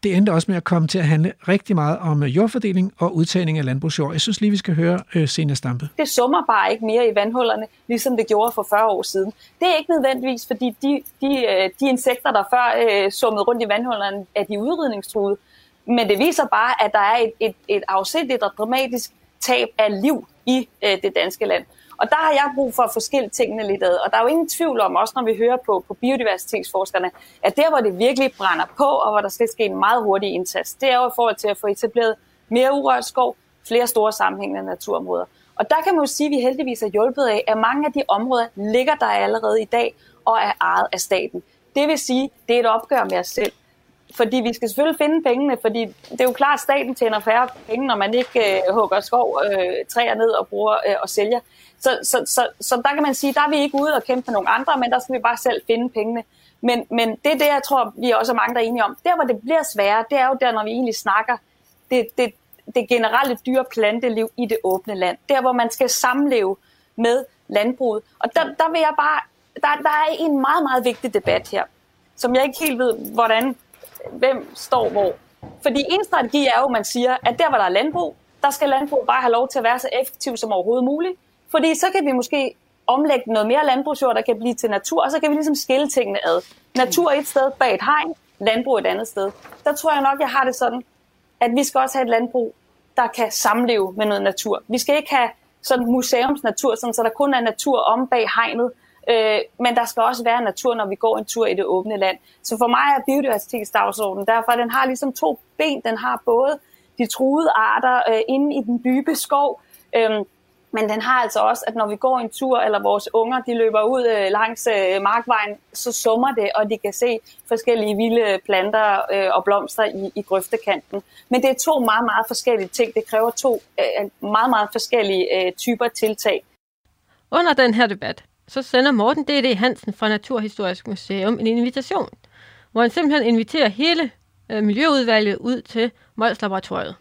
det endte også med at komme til at handle rigtig meget om øh, jordfordeling og udtagning af landbrugsjord. Jeg synes lige, vi skal høre øh, Senja Stampe. Det summer bare ikke mere i vandhullerne, ligesom det gjorde for 40 år siden. Det er ikke nødvendigvis, fordi de, de, øh, de insekter, der før øh, summede rundt i vandhullerne, er de udrydningstruede. Men det viser bare, at der er et, et, et afsindigt og dramatisk tab af liv i øh, det danske land. Og der har jeg brug for at få skilt tingene lidt ad. Og der er jo ingen tvivl om, også når vi hører på, på biodiversitetsforskerne, at der, hvor det virkelig brænder på, og hvor der skal ske en meget hurtig indsats, det er jo i forhold til at få etableret mere urørt skov, flere store sammenhængende naturområder. Og der kan man jo sige, at vi heldigvis er hjulpet af, at mange af de områder ligger der allerede i dag og er ejet af staten. Det vil sige, det er et opgør med os selv. Fordi vi skal selvfølgelig finde pengene, fordi det er jo klart, at staten tjener færre penge, når man ikke øh, hugger skov, øh, træer ned og bruger øh, og sælger. Så, så, så, så der kan man sige, der er vi ikke ude og kæmpe med nogle andre, men der skal vi bare selv finde pengene. Men, men det er det, jeg tror, vi er mange, der er enige om. Der, hvor det bliver sværere, det er jo der, når vi egentlig snakker det, det, det generelle dyre planteliv i det åbne land. Der, hvor man skal samleve med landbruget. Og der, der vil jeg bare, der, der er en meget, meget vigtig debat her, som jeg ikke helt ved, hvordan, hvem står hvor. Fordi en strategi er jo, at man siger, at der, hvor der er landbrug, der skal landbruget bare have lov til at være så effektiv som overhovedet muligt. Fordi så kan vi måske omlægge noget mere landbrugsjord, der kan blive til natur, og så kan vi ligesom skille tingene ad. Natur et sted bag et hegn, landbrug et andet sted. Der tror jeg nok, jeg har det sådan, at vi skal også have et landbrug, der kan samleve med noget natur. Vi skal ikke have sådan museumsnatur, sådan, så der kun er natur om bag hegnet, øh, men der skal også være natur, når vi går en tur i det åbne land. Så for mig er biodiversitetsdagsordenen derfor, den har ligesom to ben. Den har både de truede arter øh, inde i den dybe skov, øh, men den har altså også, at når vi går en tur, eller vores unger de løber ud øh, langs øh, markvejen, så summer det, og de kan se forskellige vilde planter øh, og blomster i, i grøftekanten. Men det er to meget, meget forskellige ting. Det kræver to øh, meget, meget forskellige øh, typer tiltag. Under den her debat, så sender Morten D.D. Hansen fra Naturhistorisk Museum en invitation, hvor han simpelthen inviterer hele øh, miljøudvalget ud til Mols Laboratoriet.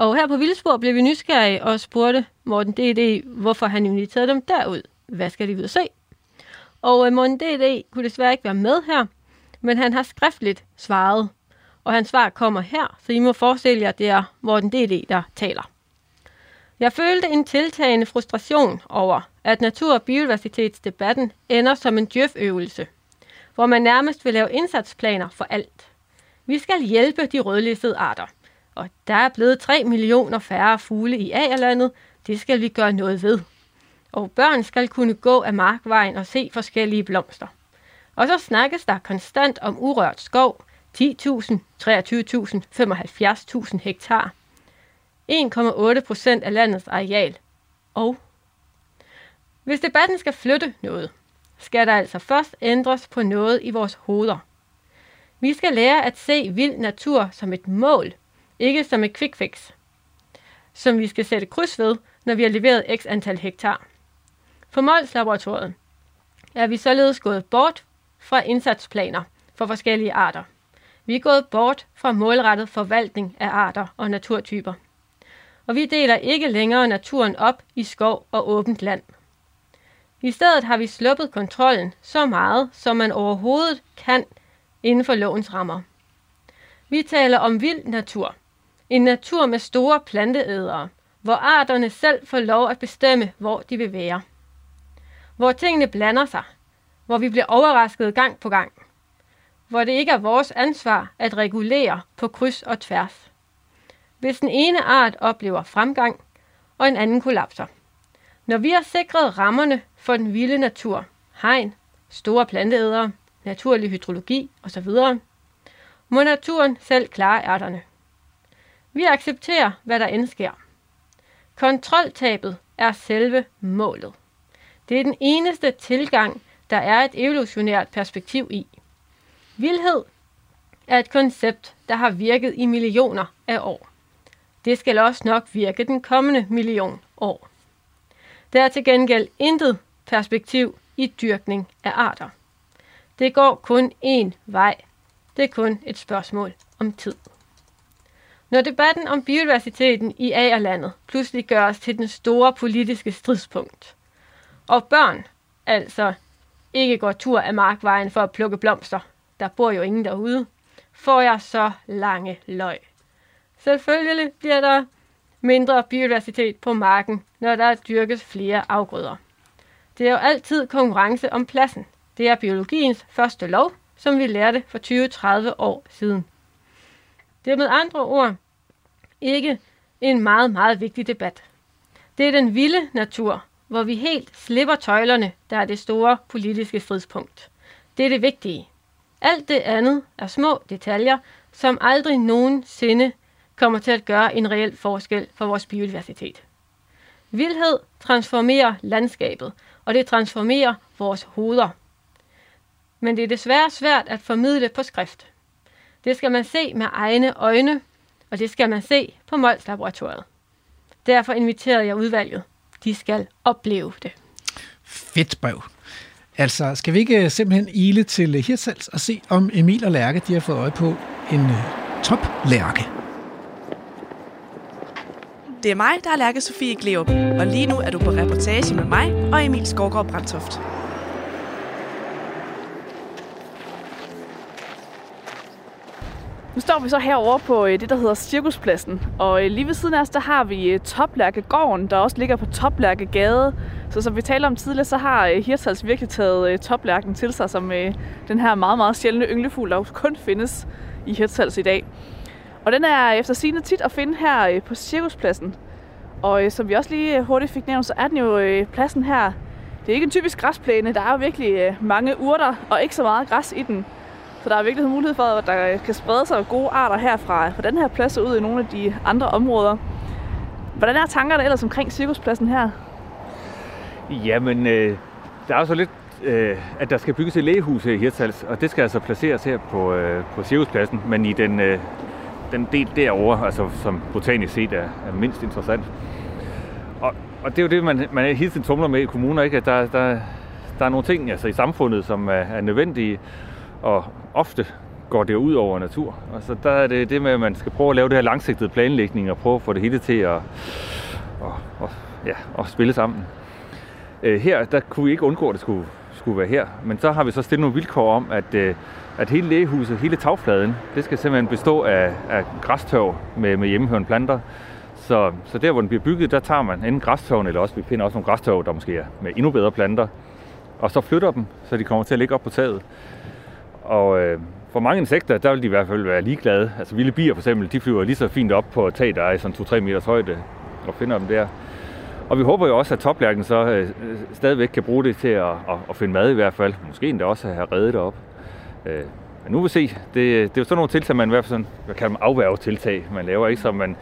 Og her på Vildspor blev vi nysgerrige og spurgte Morten D.D., hvorfor han inviterede dem derud. Hvad skal de ud og se? Og øh, Morten D.D. kunne desværre ikke være med her, men han har skriftligt svaret. Og hans svar kommer her, så I må forestille jer, at det er Morten D.D., der taler. Jeg følte en tiltagende frustration over, at natur- og biodiversitetsdebatten ender som en djøføvelse, hvor man nærmest vil lave indsatsplaner for alt. Vi skal hjælpe de rødlistede arter – og der er blevet 3 millioner færre fugle i Agerlandet. Det skal vi gøre noget ved. Og børn skal kunne gå af markvejen og se forskellige blomster. Og så snakkes der konstant om urørt skov, 10.000, 23.000, 75.000 hektar. 1,8 procent af landets areal. Og hvis debatten skal flytte noget, skal der altså først ændres på noget i vores hoveder. Vi skal lære at se vild natur som et mål, ikke som et quick fix, som vi skal sætte kryds ved, når vi har leveret x antal hektar. For Mols Laboratoriet er vi således gået bort fra indsatsplaner for forskellige arter. Vi er gået bort fra målrettet forvaltning af arter og naturtyper. Og vi deler ikke længere naturen op i skov og åbent land. I stedet har vi sluppet kontrollen så meget, som man overhovedet kan inden for lovens rammer. Vi taler om vild natur, en natur med store planteædere, hvor arterne selv får lov at bestemme, hvor de vil være. Hvor tingene blander sig, hvor vi bliver overrasket gang på gang. Hvor det ikke er vores ansvar at regulere på kryds og tværs. Hvis den ene art oplever fremgang, og en anden kollapser. Når vi har sikret rammerne for den vilde natur, hegn, store planteædere, naturlig hydrologi osv., må naturen selv klare ærterne. Vi accepterer, hvad der end sker. Kontroltabet er selve målet. Det er den eneste tilgang, der er et evolutionært perspektiv i. Vildhed er et koncept, der har virket i millioner af år. Det skal også nok virke den kommende million år. Der er til gengæld intet perspektiv i dyrkning af arter. Det går kun én vej. Det er kun et spørgsmål om tid. Når debatten om biodiversiteten i Agerlandet pludselig gøres til den store politiske stridspunkt, og børn altså ikke går tur af markvejen for at plukke blomster, der bor jo ingen derude, får jeg så lange løg. Selvfølgelig bliver der mindre biodiversitet på marken, når der dyrkes flere afgrøder. Det er jo altid konkurrence om pladsen. Det er biologiens første lov, som vi lærte for 20-30 år siden. Det er med andre ord ikke en meget, meget vigtig debat. Det er den vilde natur, hvor vi helt slipper tøjlerne, der er det store politiske fridspunkt. Det er det vigtige. Alt det andet er små detaljer, som aldrig nogensinde kommer til at gøre en reel forskel for vores biodiversitet. Vildhed transformerer landskabet, og det transformerer vores hoveder. Men det er desværre svært at formidle på skrift. Det skal man se med egne øjne, og det skal man se på Mols Laboratoriet. Derfor inviterede jeg udvalget. De skal opleve det. Fedt brev. Altså, skal vi ikke øh, simpelthen ile til øh, Hirtshals og se, om Emil og Lærke de har fået øje på en uh, toplærke? Det er mig, der er Lærke Sofie Gleup, og lige nu er du på reportage med mig og Emil Skovgaard Brandtoft. Nu står vi så herovre på øh, det, der hedder Cirkuspladsen. Og øh, lige ved siden af os, der har vi øh, Toplærkegården, der også ligger på Toplærkegade. Så som vi talte om tidligere, så har Hirtals virkelig taget toplærken til sig som den her meget, meget sjældne ynglefugl, der kun findes i Hirtals i dag. Og den er efter sigende tit at finde her på Cirkuspladsen. Og som vi også lige hurtigt fik nævnt, så er den jo pladsen her. Det er ikke en typisk græsplæne. Der er jo virkelig mange urter og ikke så meget græs i den. Så der er virkelig mulighed for, at der kan sprede sig gode arter herfra fra den her plads ud i nogle af de andre områder. Hvordan er tankerne ellers omkring cirkuspladsen her? Jamen, øh, der er jo så lidt, øh, at der skal bygges et lægehus her i Hirtshals, og det skal altså placeres her på, øh, på cirkuspladsen, men i den, øh, den del derovre, altså som botanisk set er, er mindst interessant. Og, og det er jo det, man, man hele tiden tumler med i kommuner, ikke? at der, der, der er nogle ting altså i samfundet, som er, er nødvendige, og ofte går det ud over natur. Og så der er det det med, at man skal prøve at lave det her langsigtede planlægning og prøve at få det hele til at, at, at, ja, at spille sammen. Øh, her der kunne vi ikke undgå, at det skulle, skulle være her, men så har vi så stillet nogle vilkår om, at, øh, at hele lægehuset, hele tagfladen, det skal simpelthen bestå af, af græstørv med, med hjemmehørende planter. Så, så der, hvor den bliver bygget, der tager man enten græstørven, eller også vi finder også nogle græstørv, der måske er med endnu bedre planter, og så flytter dem, så de kommer til at ligge op på taget. Og øh, for mange insekter, der vil de i hvert fald være ligeglade. Altså vilde bier for eksempel, de flyver lige så fint op på et tag, der er i sådan 2-3 meters højde, og finder dem der. Og vi håber jo også, at toplærken så øh, øh, stadigvæk kan bruge det til at, at, at finde mad i hvert fald. Måske endda også at have reddet det op. Øh, men nu vil vi se. Det, det er jo sådan nogle tiltag, man i hvert fald sådan, hvad kan man afværge tiltag, man laver ikke, så man,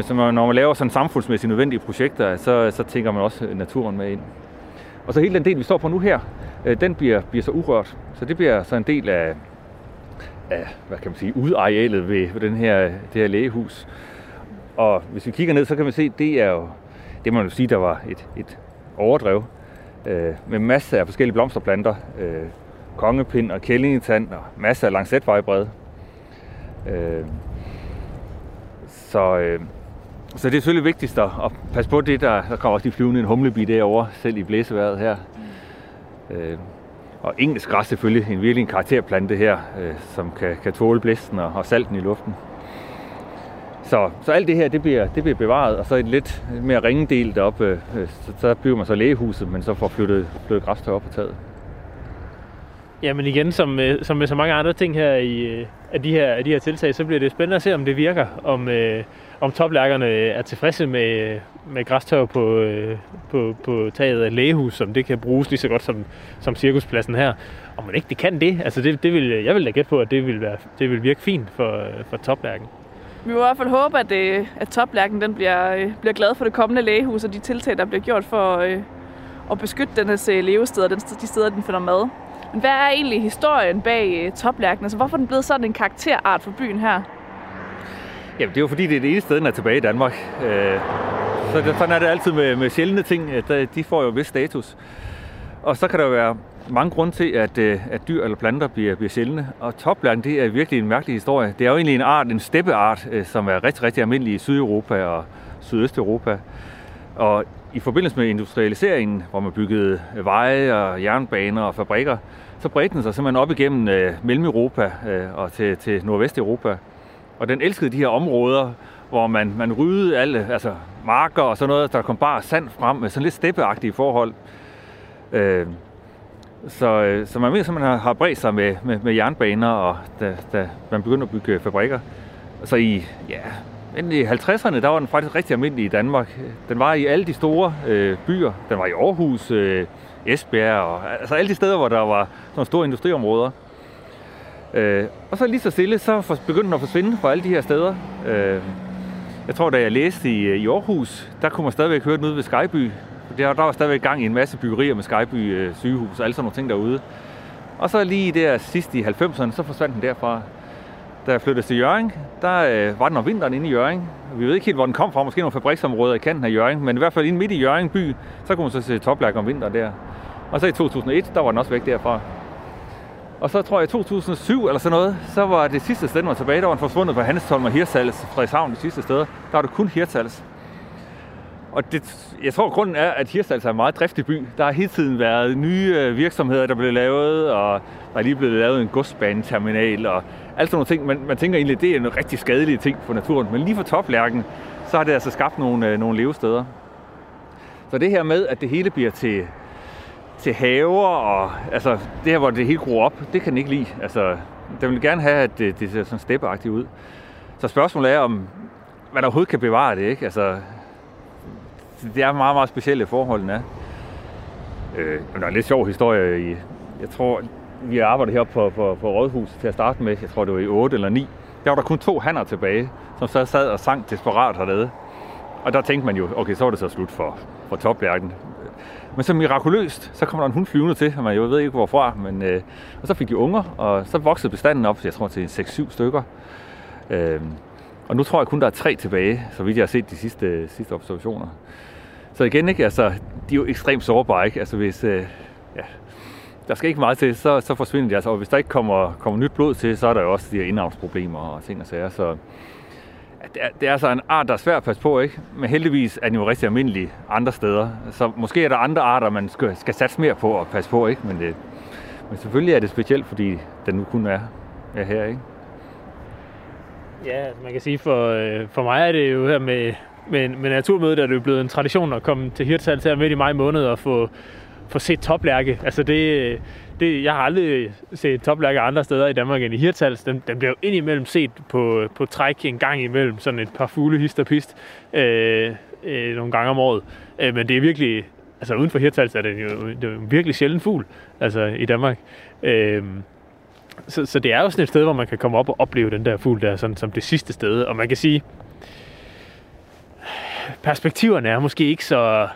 så man, når man laver sådan samfundsmæssigt nødvendige projekter, så, så tænker man også naturen med ind. Og så hele den del, vi står på nu her, øh, den bliver, bliver så urørt. Så det bliver så en del af, af hvad kan man sige, udarealet ved, ved den her, det her lægehus. Og hvis vi kigger ned, så kan man se, det er jo, det må man jo sige, der var et, et overdrev øh, med masser af forskellige blomsterplanter. Øh, kongepind og kællingetand og masser af langsætvejbred. Øh, så, øh, så det er selvfølgelig vigtigst at, at passe på det, der, der kommer også de flyvende en humlebi derovre, selv i blæseværet her. Øh, og engelsk græs selvfølgelig, en virkelig en karakterplante her, øh, som kan, kan tåle blæsten og, og salten i luften. Så, så alt det her, det bliver, det bliver bevaret, og så en lidt mere ringedel deroppe, øh, så, så bygger man så lægehuset, men så får flyttet, flyttet græs op på taget. Ja, men igen, som, øh, som med så mange andre ting her i øh, af de her, af de her tiltag, så bliver det spændende at se, om det virker, om, øh, om toplærkerne er tilfredse med, øh, med græstør på, øh, på, på taget af lægehus, som det kan bruges lige så godt som, som cirkuspladsen her. Om man ikke det kan det, altså det, det vil, jeg vil da gætte på, at det vil, være, det vil virke fint for, øh, for toplærken. Vi må i hvert fald håbe, at, det, at toplærken den bliver, bliver glad for det kommende lægehus og de tiltag, der bliver gjort for øh, at beskytte dennes levesteder, de steder, den finder mad. Men hvad er egentlig historien bag øh, toplærken? Altså, hvorfor er den blevet sådan en karakterart for byen her? Jamen, det er jo fordi, det er det eneste sted, den er tilbage i Danmark. Øh, så det, sådan er det altid med, med sjældne ting. At øh, de får jo vis status. Og så kan der være mange grunde til, at, øh, at dyr eller planter bliver, bliver sjældne. Og toplærken, det er virkelig en mærkelig historie. Det er jo egentlig en art, en steppeart, som er rigtig, rigtig almindelig i Sydeuropa og Sydøsteuropa. Og i forbindelse med industrialiseringen, hvor man byggede veje og jernbaner og fabrikker, så bredte den sig simpelthen op igennem øh, Mellem-Europa øh, og til, til Nordvesteuropa. Og den elskede de her områder, hvor man, man ryddede alle, altså marker og sådan noget, der kom bare sand frem med sådan lidt steppeagtige forhold. Øh, så, øh, så man ved, at man har bredt sig med, med, med jernbaner, og da, da man begyndte at bygge fabrikker. Så i ja, men i 50'erne, der var den faktisk rigtig almindelig i Danmark. Den var i alle de store øh, byer. Den var i Aarhus, øh, Esbjerg, og, altså alle de steder, hvor der var sådan store industriområder. Øh, og så lige så stille, så for, begyndte den at forsvinde fra alle de her steder. Øh, jeg tror, da jeg læste i, øh, i Aarhus, der kunne man stadigvæk høre den ude ved Skyby. Der, der var stadigvæk gang i en masse byggerier med Skyby øh, sygehus og alle sådan nogle ting derude. Og så lige der sidst i 90'erne, så forsvandt den derfra. Da jeg flyttede til Jørgen, der øh, var den om vinteren inde i Jørgen. Vi ved ikke helt, hvor den kom fra. Måske nogle fabriksområder i kanten af Jørgen. Men i hvert fald inde midt i Jørgen by, så kunne man så se toplærk om vinteren der. Og så i 2001, der var den også væk derfra. Og så tror jeg i 2007 eller sådan noget, så var det sidste sted, var tilbage, der var den forsvundet på Hanstholm og Hirtshals, Frederikshavn, de sidste steder. Der var det kun Hirtshals. Og det, jeg tror, grunden er, at Hirtshals er en meget driftig by. Der har hele tiden været nye øh, virksomheder, der blev lavet, og der er lige blevet lavet en godsbaneterminal, og alt sådan nogle ting. Man, man tænker egentlig, at det er en rigtig skadelig ting for naturen. Men lige for toplærken, så har det altså skabt nogle, øh, nogle levesteder. Så det her med, at det hele bliver til, til haver, og altså det her, hvor det hele gror op, det kan den ikke lide. Altså, den vil gerne have, at det, det ser sådan steppeagtigt ud. Så spørgsmålet er, om man overhovedet kan bevare det, ikke? Altså, det er meget, meget specielle forholdene er. Øh, der er en lidt sjov historie i, jeg tror, vi har arbejdet heroppe på, på, på Rådhuset til at starte med, jeg tror det var i 8 eller 9. Der var der kun to hanner tilbage, som så sad og sang desperat hernede. Og der tænkte man jo, okay, så var det så slut for, for topværken. Men så mirakuløst, så kommer der en hund flyvende til, og man jo ved ikke hvorfra. Men, øh, og så fik de unger, og så voksede bestanden op, jeg tror til 6-7 stykker. Øh, og nu tror jeg kun, der er tre tilbage, så vidt jeg har set de sidste, sidste observationer. Så igen, ikke? Altså, de er jo ekstremt sårbare. Ikke? Altså, hvis, øh, ja, der skal ikke meget til, så, så forsvinder de. Altså, og hvis der ikke kommer, kommer nyt blod til, så er der jo også de her indavnsproblemer og ting og sager. Så ja, det, er, det er altså en art, der er svær at passe på, ikke? Men heldigvis er den jo rigtig almindelig andre steder. Så måske er der andre arter, man skal, skal satse mere på at passe på, ikke? Men, det, men selvfølgelig er det specielt, fordi den nu kun er, er her, ikke? Ja, altså, man kan sige, for, øh, for mig er det jo her med, men, men naturmødet, er det jo blevet en tradition at komme til Hirtshals her midt i maj måned og få, få set toplærke. Altså det, det, jeg har aldrig set toplærke andre steder i Danmark end i Hirtshals. Den, den bliver jo indimellem set på, på træk en gang imellem, sådan et par fugle hist og pist, øh, øh, nogle gange om året. Øh, men det er virkelig, altså uden for Hirtshals er det jo, det er en virkelig sjælden fugl altså, i Danmark. Øh, så, så det er jo sådan et sted, hvor man kan komme op og opleve den der fugl der, sådan som det sidste sted. Og man kan sige, perspektiverne er måske ikke så,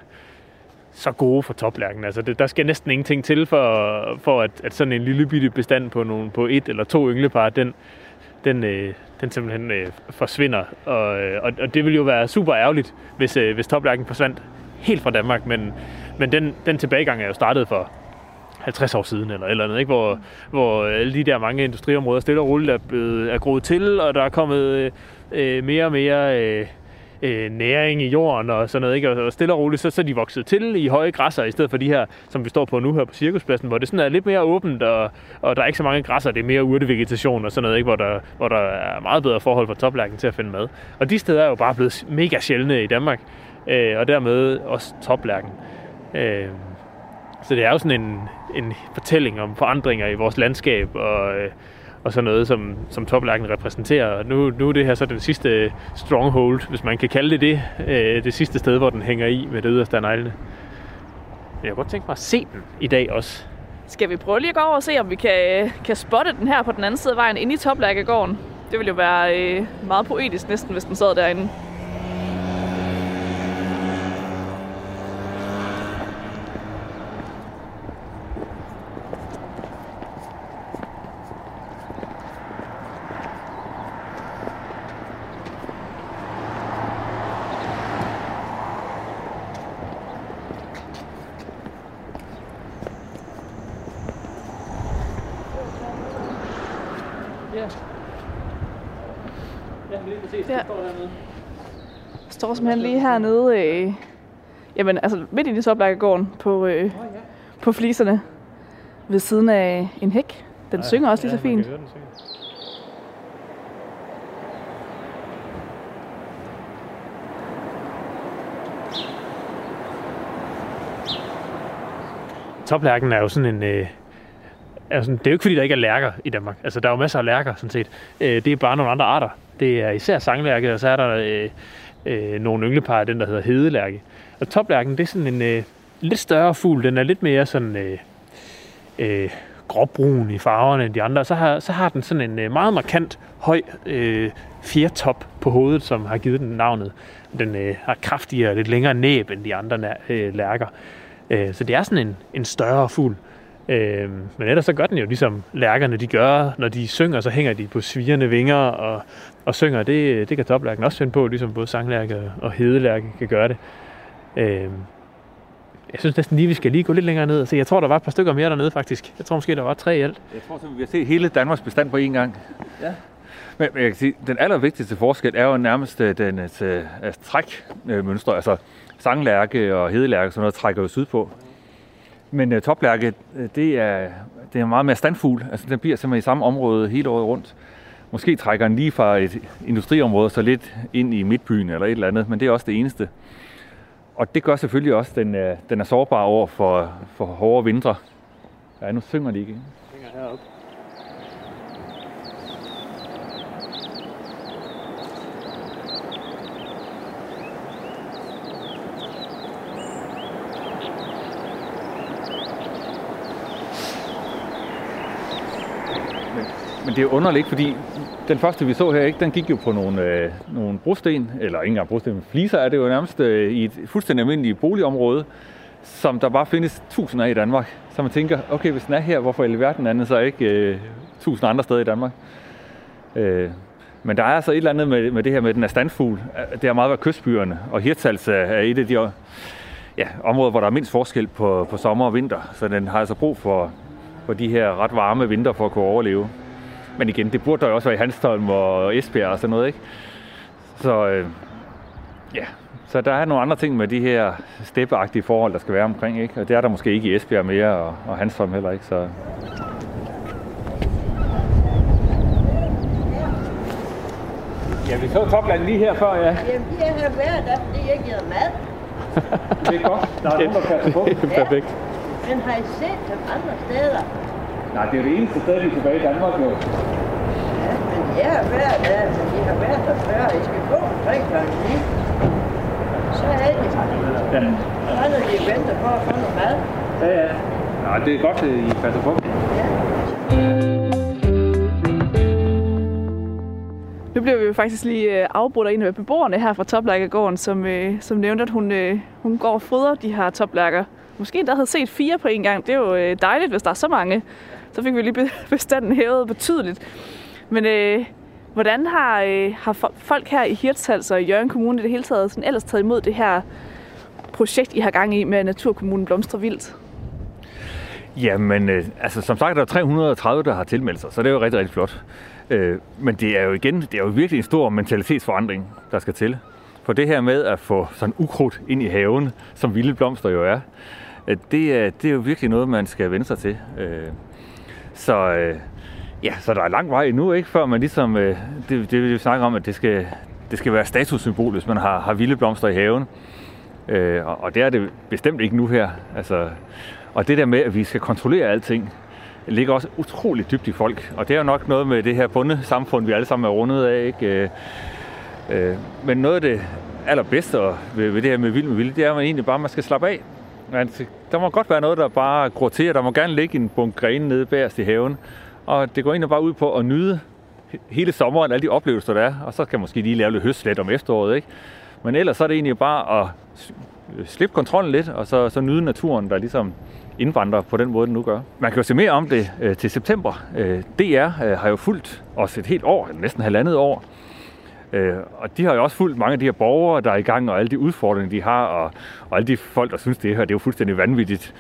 så gode for toplærken. Altså det, der skal næsten ingenting til for, for at, at sådan en lille bitte bestand på, nogle, på et eller to ynglepar, den, den, øh, den simpelthen øh, forsvinder. Og, øh, og, og det vil jo være super ærgerligt, hvis, øh, hvis toplærken forsvandt helt fra Danmark, men, men den, den tilbagegang er jo startet for 50 år siden eller eller andet, ikke? Hvor, hvor øh, alle de der mange industriområder stille og roligt er, blevet, er groet til, og der er kommet øh, øh mere og mere øh, øh, næring i jorden og sådan noget, ikke? Og stille og roligt, så, så er de vokset til i høje græsser, i stedet for de her, som vi står på nu her på cirkuspladsen, hvor det sådan er lidt mere åbent, og, og der er ikke så mange græsser, det er mere urtevegetation og sådan noget, ikke? Hvor, der, hvor der er meget bedre forhold for toplærken til at finde mad. Og de steder er jo bare blevet mega sjældne i Danmark, øh, og dermed også toplærken. Øh, så det er jo sådan en, en fortælling om forandringer i vores landskab, og, øh, og så noget, som, som toplærken repræsenterer. Nu, nu er det her så den sidste stronghold, hvis man kan kalde det det, øh, det sidste sted, hvor den hænger i med det yderste af neglene. Jeg kunne godt tænke mig at se den i dag også. Skal vi prøve lige at gå over og se, om vi kan, øh, kan spotte den her på den anden side af vejen inde i toplærkegården? Det ville jo være øh, meget poetisk næsten, hvis den sad derinde. Simpelthen lige hernede, øh, jamen altså midt i Soplærkegården på, øh, på fliserne ved siden af en hæk. Den ja, synger også lige så fint. Toplærken er jo sådan en, øh, altså, det er jo ikke fordi, der ikke er lærker i Danmark. Altså, der er jo masser af lærker, sådan set. Øh, det er bare nogle andre arter. Det er især sanglærke, og så er der øh, øh, nogle ynglepar af den, der hedder hedelærke. Og toplærken, det er sådan en øh, lidt større fugl. Den er lidt mere sådan øh, øh, gråbrun i farverne end de andre. Så har, så har den sådan en øh, meget markant høj øh, fjertop på hovedet, som har givet den navnet. Den øh, har kraftigere lidt længere næb end de andre øh, lærker. Øh, så det er sådan en, en større fugl. Øh, men ellers så gør den jo ligesom lærkerne de gør, når de synger, så hænger de på svirende vinger og, og synger. Det, det kan toplærken også finde på, ligesom både sanglærke og hedelærke kan gøre det. Øh, jeg synes næsten lige, vi skal lige gå lidt længere ned og se. Jeg tror, der var et par stykker mere dernede faktisk. Jeg tror måske, der var tre i alt. Jeg tror simpelthen, vi har set hele Danmarks bestand på én gang. Ja. Men, men jeg kan sige, den allervigtigste forskel er jo nærmest øh, den uh, trækmønstre. Altså sanglærke og hedelærke, sådan noget trækker jo sydpå. Men uh, toplærke, øh, det er, det er meget mere standfugl. Altså den bliver simpelthen i samme område hele året rundt. Måske trækker den lige fra et industriområde så lidt ind i midtbyen eller et eller andet, men det er også det eneste. Og det gør selvfølgelig også, at den øh, den er sårbar over for, for hårde vintre. Ja, nu synger de ikke. Synger heroppe. Men det er underligt, fordi den første, vi så her, ikke, den gik jo på nogle, øh, nogle brosten, eller ikke engang brosten, men fliser er det jo nærmest øh, i et fuldstændig almindeligt boligområde, som der bare findes tusinder af i Danmark. Så man tænker, okay, hvis den er her, hvorfor i verden er den så ikke øh, tusind andre steder i Danmark? Øh, men der er altså et eller andet med, med det her med, den er standfugl. Det har meget været kystbyerne, og Hirtals er et af de ja, områder, hvor der er mindst forskel på, på sommer og vinter. Så den har altså brug for, for de her ret varme vinter for at kunne overleve. Men igen, det burde der jo også være i Hanstholm og Esbjerg og sådan noget, ikke? Så øh, ja, så der er nogle andre ting med de her steppeagtige forhold, der skal være omkring, ikke? Og det er der måske ikke i Esbjerg mere, og, og Hanstholm heller ikke, så... Ja, vi så topland lige her før, ja. Jamen, de er her hver dag, fordi jeg giver mad. det er godt. Der er nogen, der passer på. Er perfekt. Men har I set dem andre steder? Nej, det er det eneste sted, vi er tilbage i Danmark jo. Ja, men de er her hver dag, men de har været der før. I skal gå omkring kl. 9. Så er de. Ja. Så er de venter på at få noget mad. Ja, ja. Nej, det er godt, at I passer på. Nu bliver vi jo faktisk lige øh, afbrudt af en af beboerne her fra Toplærkegården, som, øh, som nævnte, at hun, øh, hun går og fodrer de her toplærker. Måske endda havde set fire på en gang. Det er jo dejligt, hvis der er så mange. Så fik vi lige bestanden hævet betydeligt. Men øh, hvordan har, øh, har folk her i Hirtshals og i Jørgen Kommune i det hele taget sådan ellers taget imod det her projekt, I har gang i med Naturkommunen Blomstre Vildt? Jamen, øh, altså som sagt, der er 330, der har tilmeldt sig, så det er jo rigtig, rigtig flot. Øh, men det er jo igen, det er jo virkelig en stor mentalitetsforandring, der skal til. For det her med at få sådan ukrudt ind i haven, som vilde blomster jo er, øh, det er, det er jo virkelig noget, man skal vende sig til. Øh, så øh, ja, så der er lang vej endnu, ikke? Før man ligesom, øh, det, det vil vi snakke om, at det skal, det skal være statussymbol, hvis man har, har vilde blomster i haven. Øh, og, og det er det bestemt ikke nu her. Altså, og det der med, at vi skal kontrollere alting, ligger også utrolig dybt i folk. Og det er jo nok noget med det her bunde samfund, vi alle sammen er rundet af. Ikke? Øh, øh, men noget af det allerbedste ved, ved det her med vild med vild, det er, at man egentlig bare man skal slappe af. Man, der må godt være noget, der bare gror til, der må gerne ligge en bunke grene nede bagerst i haven. Og det går egentlig bare ud på at nyde hele sommeren, alle de oplevelser, der er. Og så kan man måske lige lave lidt høstlet om efteråret. Ikke? Men ellers så er det egentlig bare at øh, slippe kontrollen lidt, og så, så nyde naturen, der ligesom indvandrer på den måde, den nu gør. Man kan jo se mere om det øh, til september. Øh, DR øh, har jo fulgt os et helt år, næsten halvandet år. Øh, og de har jo også fulgt mange af de her borgere, der er i gang, og alle de udfordringer, de har, og, og alle de folk, der synes, det her det er jo fuldstændig vanvittigt.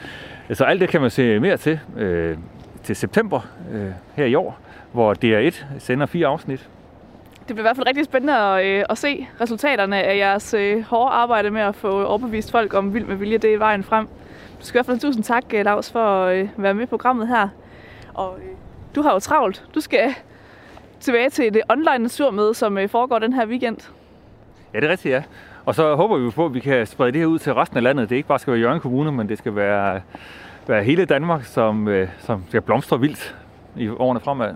Så alt det kan man se mere til øh, til september øh, her i år, hvor DR1 sender fire afsnit. Det bliver i hvert fald rigtig spændende at, øh, at se resultaterne af jeres øh, hårde arbejde med at få overbevist folk om vild med vilje. Det er vejen frem. Du skal i hvert fald tusind tak, Lars, for øh, at øh, være med i programmet her. Og øh, du har jo travlt. Du skal tilbage til det online naturmøde, som øh, foregår den her weekend. Ja, det er rigtigt, ja. Og så håber vi på, at vi kan sprede det her ud til resten af landet. Det ikke bare skal være Jørgen Kommune, men det skal være være hele Danmark, som, øh, som skal blomstre vildt i årene fremad.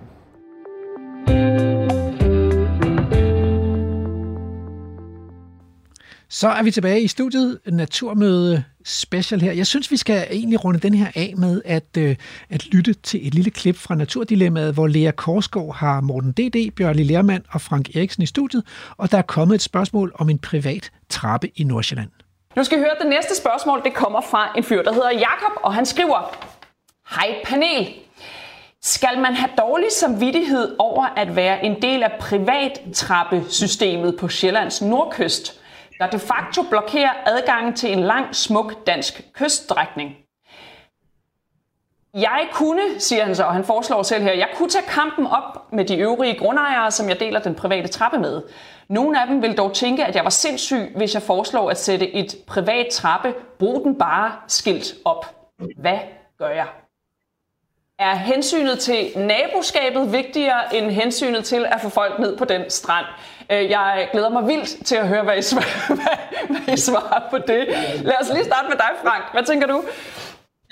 Så er vi tilbage i studiet, Naturmøde Special her. Jeg synes, vi skal egentlig runde den her af med at, øh, at lytte til et lille klip fra Naturdilemmaet, hvor Lea Korsgaard har Morten D.D., Bjørli Lermand og Frank Eriksen i studiet, og der er kommet et spørgsmål om en privat trappe i Nordsjælland. Nu skal I høre, at det næste spørgsmål det kommer fra en fyr, der hedder Jakob, og han skriver, Hej panel, skal man have dårlig samvittighed over at være en del af privattrappesystemet på Sjællands nordkyst, der de facto blokerer adgangen til en lang, smuk dansk kyststrækning? Jeg kunne, siger han så, og han foreslår selv her, jeg kunne tage kampen op med de øvrige grundejere, som jeg deler den private trappe med. Nogle af dem vil dog tænke, at jeg var sindssyg, hvis jeg foreslår at sætte et privat trappe, brug den bare skilt op. Hvad gør jeg? Er hensynet til naboskabet vigtigere end hensynet til at få folk ned på den strand? Øh, jeg glæder mig vildt til at høre, hvad I svarer, hvad, hvad I svarer på det. Lad os lige starte med dig, Frank. Hvad tænker du?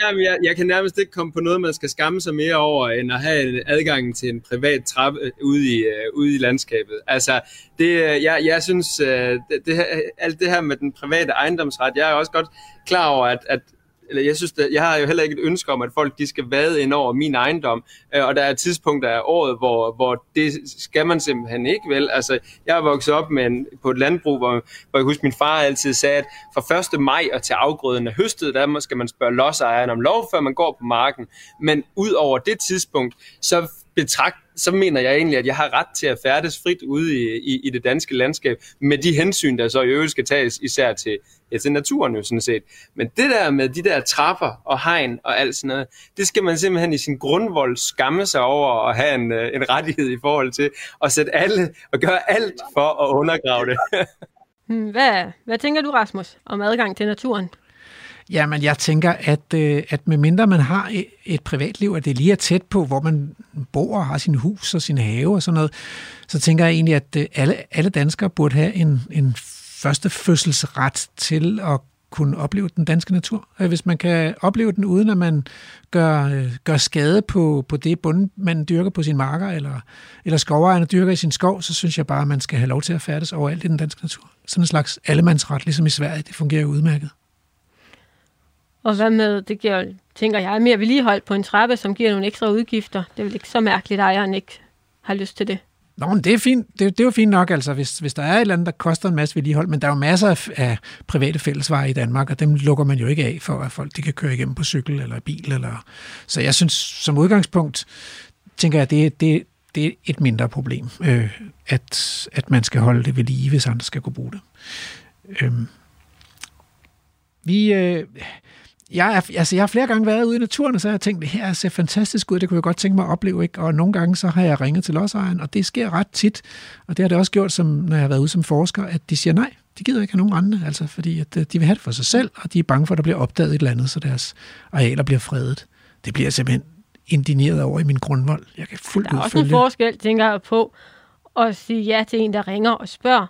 Jamen, jeg, jeg kan nærmest ikke komme på noget, man skal skamme sig mere over, end at have en adgang til en privat trappe ude i, uh, ude i landskabet. Altså, det, øh, jeg, jeg synes, uh, det, det, her- alt det her med den private ejendomsret, jeg er også godt klar over, at, at eller jeg synes, at jeg har jo heller ikke et ønske om, at folk de skal vade ind over min ejendom, øh, og der er tidspunkter af året, hvor, hvor det skal man simpelthen ikke vel. Altså, jeg er vokset op med en, på et landbrug, hvor, hvor jeg husker, min far altid sagde, at fra 1. maj og til afgrøden er høstet, der skal man spørge lodsejeren om lov, før man går på marken. Men ud over det tidspunkt, så betragt, så mener jeg egentlig, at jeg har ret til at færdes frit ude i, i, i det danske landskab, med de hensyn, der så i øvrigt skal tages, især til, ja, til naturen jo sådan set. Men det der med de der trapper og hegn og alt sådan noget, det skal man simpelthen i sin grundvold skamme sig over at have en, øh, en rettighed i forhold til at sætte alle og gøre alt for at undergrave det. Hmm, hvad, hvad tænker du, Rasmus, om adgang til naturen? Jamen, jeg tænker, at, øh, at medmindre man har et, et privatliv, at det lige er tæt på, hvor man bor og har sin hus og sin have og sådan noget, så tænker jeg egentlig, at øh, alle, alle danskere burde have en, en første fødselsret til at kunne opleve den danske natur. Øh, hvis man kan opleve den, uden at man gør, øh, gør skade på, på det bund, man dyrker på sin marker, eller, eller skovejerne dyrker i sin skov, så synes jeg bare, at man skal have lov til at færdes overalt i den danske natur. Sådan en slags allemandsret, ligesom i Sverige, det fungerer udmærket. Og hvad med, det giver, tænker jeg, mere vedligehold på en trappe, som giver nogle ekstra udgifter. Det er vel ikke så mærkeligt, at ejeren ikke har lyst til det. Nå, men det er, fint. Det, det er jo fint nok, altså, hvis, hvis der er et eller andet, der koster en masse vedligehold, men der er jo masser af, af private fællesveje i Danmark, og dem lukker man jo ikke af for, at folk de kan køre igennem på cykel eller bil. Eller... Så jeg synes, som udgangspunkt, tænker jeg, det, det, det er et mindre problem, øh, at, at man skal holde det ved lige, hvis andre skal kunne bruge det. Øh. Vi, øh, jeg, er, altså jeg har flere gange været ude i naturen, og så har jeg tænkt, det her ser fantastisk ud, det kunne jeg godt tænke mig at opleve. Ikke? Og nogle gange så har jeg ringet til lodsejeren, og det sker ret tit. Og det har det også gjort, som, når jeg har været ude som forsker, at de siger nej, de gider ikke have nogen rente, altså, fordi at, øh, de vil have det for sig selv, og de er bange for, at der bliver opdaget et eller andet, så deres arealer bliver fredet. Det bliver jeg simpelthen indineret over i min grundvold. Jeg kan fuldt Der er ud også en forskel, tænker jeg på, at sige ja til en, der ringer og spørger,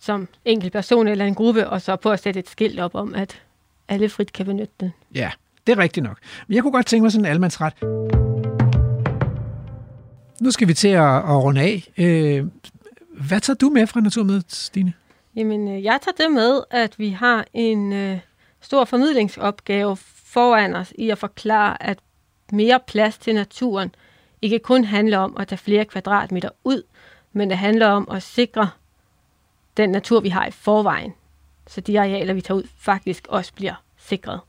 som enkelt person eller en gruppe, og så på at sætte et skilt op om, at alle frit kan benytte den. Ja, det er rigtigt nok. Men jeg kunne godt tænke mig sådan en almandsret. Nu skal vi til at, at runde af. Øh, hvad tager du med fra Naturmødet, Stine? Jamen, øh, jeg tager det med, at vi har en øh, stor formidlingsopgave foran os i at forklare, at mere plads til naturen ikke kun handler om at tage flere kvadratmeter ud, men det handler om at sikre den natur, vi har i forvejen. Så de arealer, vi tager ud, faktisk også bliver sikret.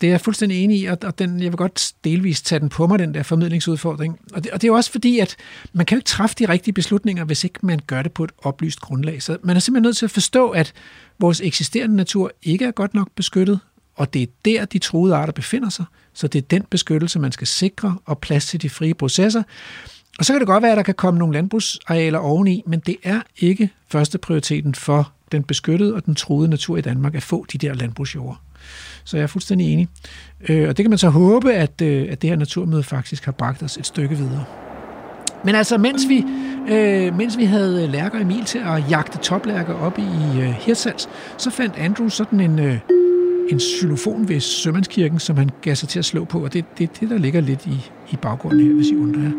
Det er jeg fuldstændig enig i, og den, jeg vil godt delvis tage den på mig, den der formidlingsudfordring. Og det, og det er jo også fordi, at man kan jo ikke træffe de rigtige beslutninger, hvis ikke man gør det på et oplyst grundlag. Så man er simpelthen nødt til at forstå, at vores eksisterende natur ikke er godt nok beskyttet, og det er der, de truede arter befinder sig. Så det er den beskyttelse, man skal sikre, og plads til de frie processer. Og så kan det godt være, at der kan komme nogle landbrugsarealer oveni, men det er ikke første prioriteten for den beskyttede og den truede natur i Danmark at få de der landbrugsjord. Så jeg er fuldstændig enig. Øh, og det kan man så håbe, at, øh, at det her naturmøde faktisk har bragt os et stykke videre. Men altså, mens vi, øh, mens vi havde Lærker Emil til at jagte toplærker op i øh, Hirtshals, så fandt Andrew sådan en, øh, en xylofon ved Sømandskirken, som han gav sig til at slå på, og det er det, det, der ligger lidt i, i baggrunden her, hvis I undrer jer.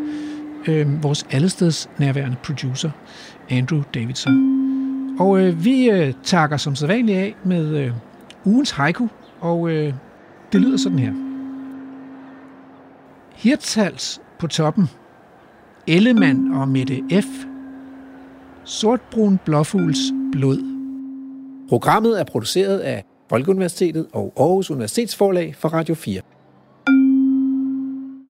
Øh, vores allesteds nærværende producer, Andrew Davidson. Og øh, vi øh, takker som sædvanligt af med øh, ugens haiku, og øh, det lyder sådan her. Hirtshals på toppen. Ellemann og Mette F. Sortbrun blåfugls blod. Programmet er produceret af Folkeuniversitetet og Aarhus Universitetsforlag for Radio 4.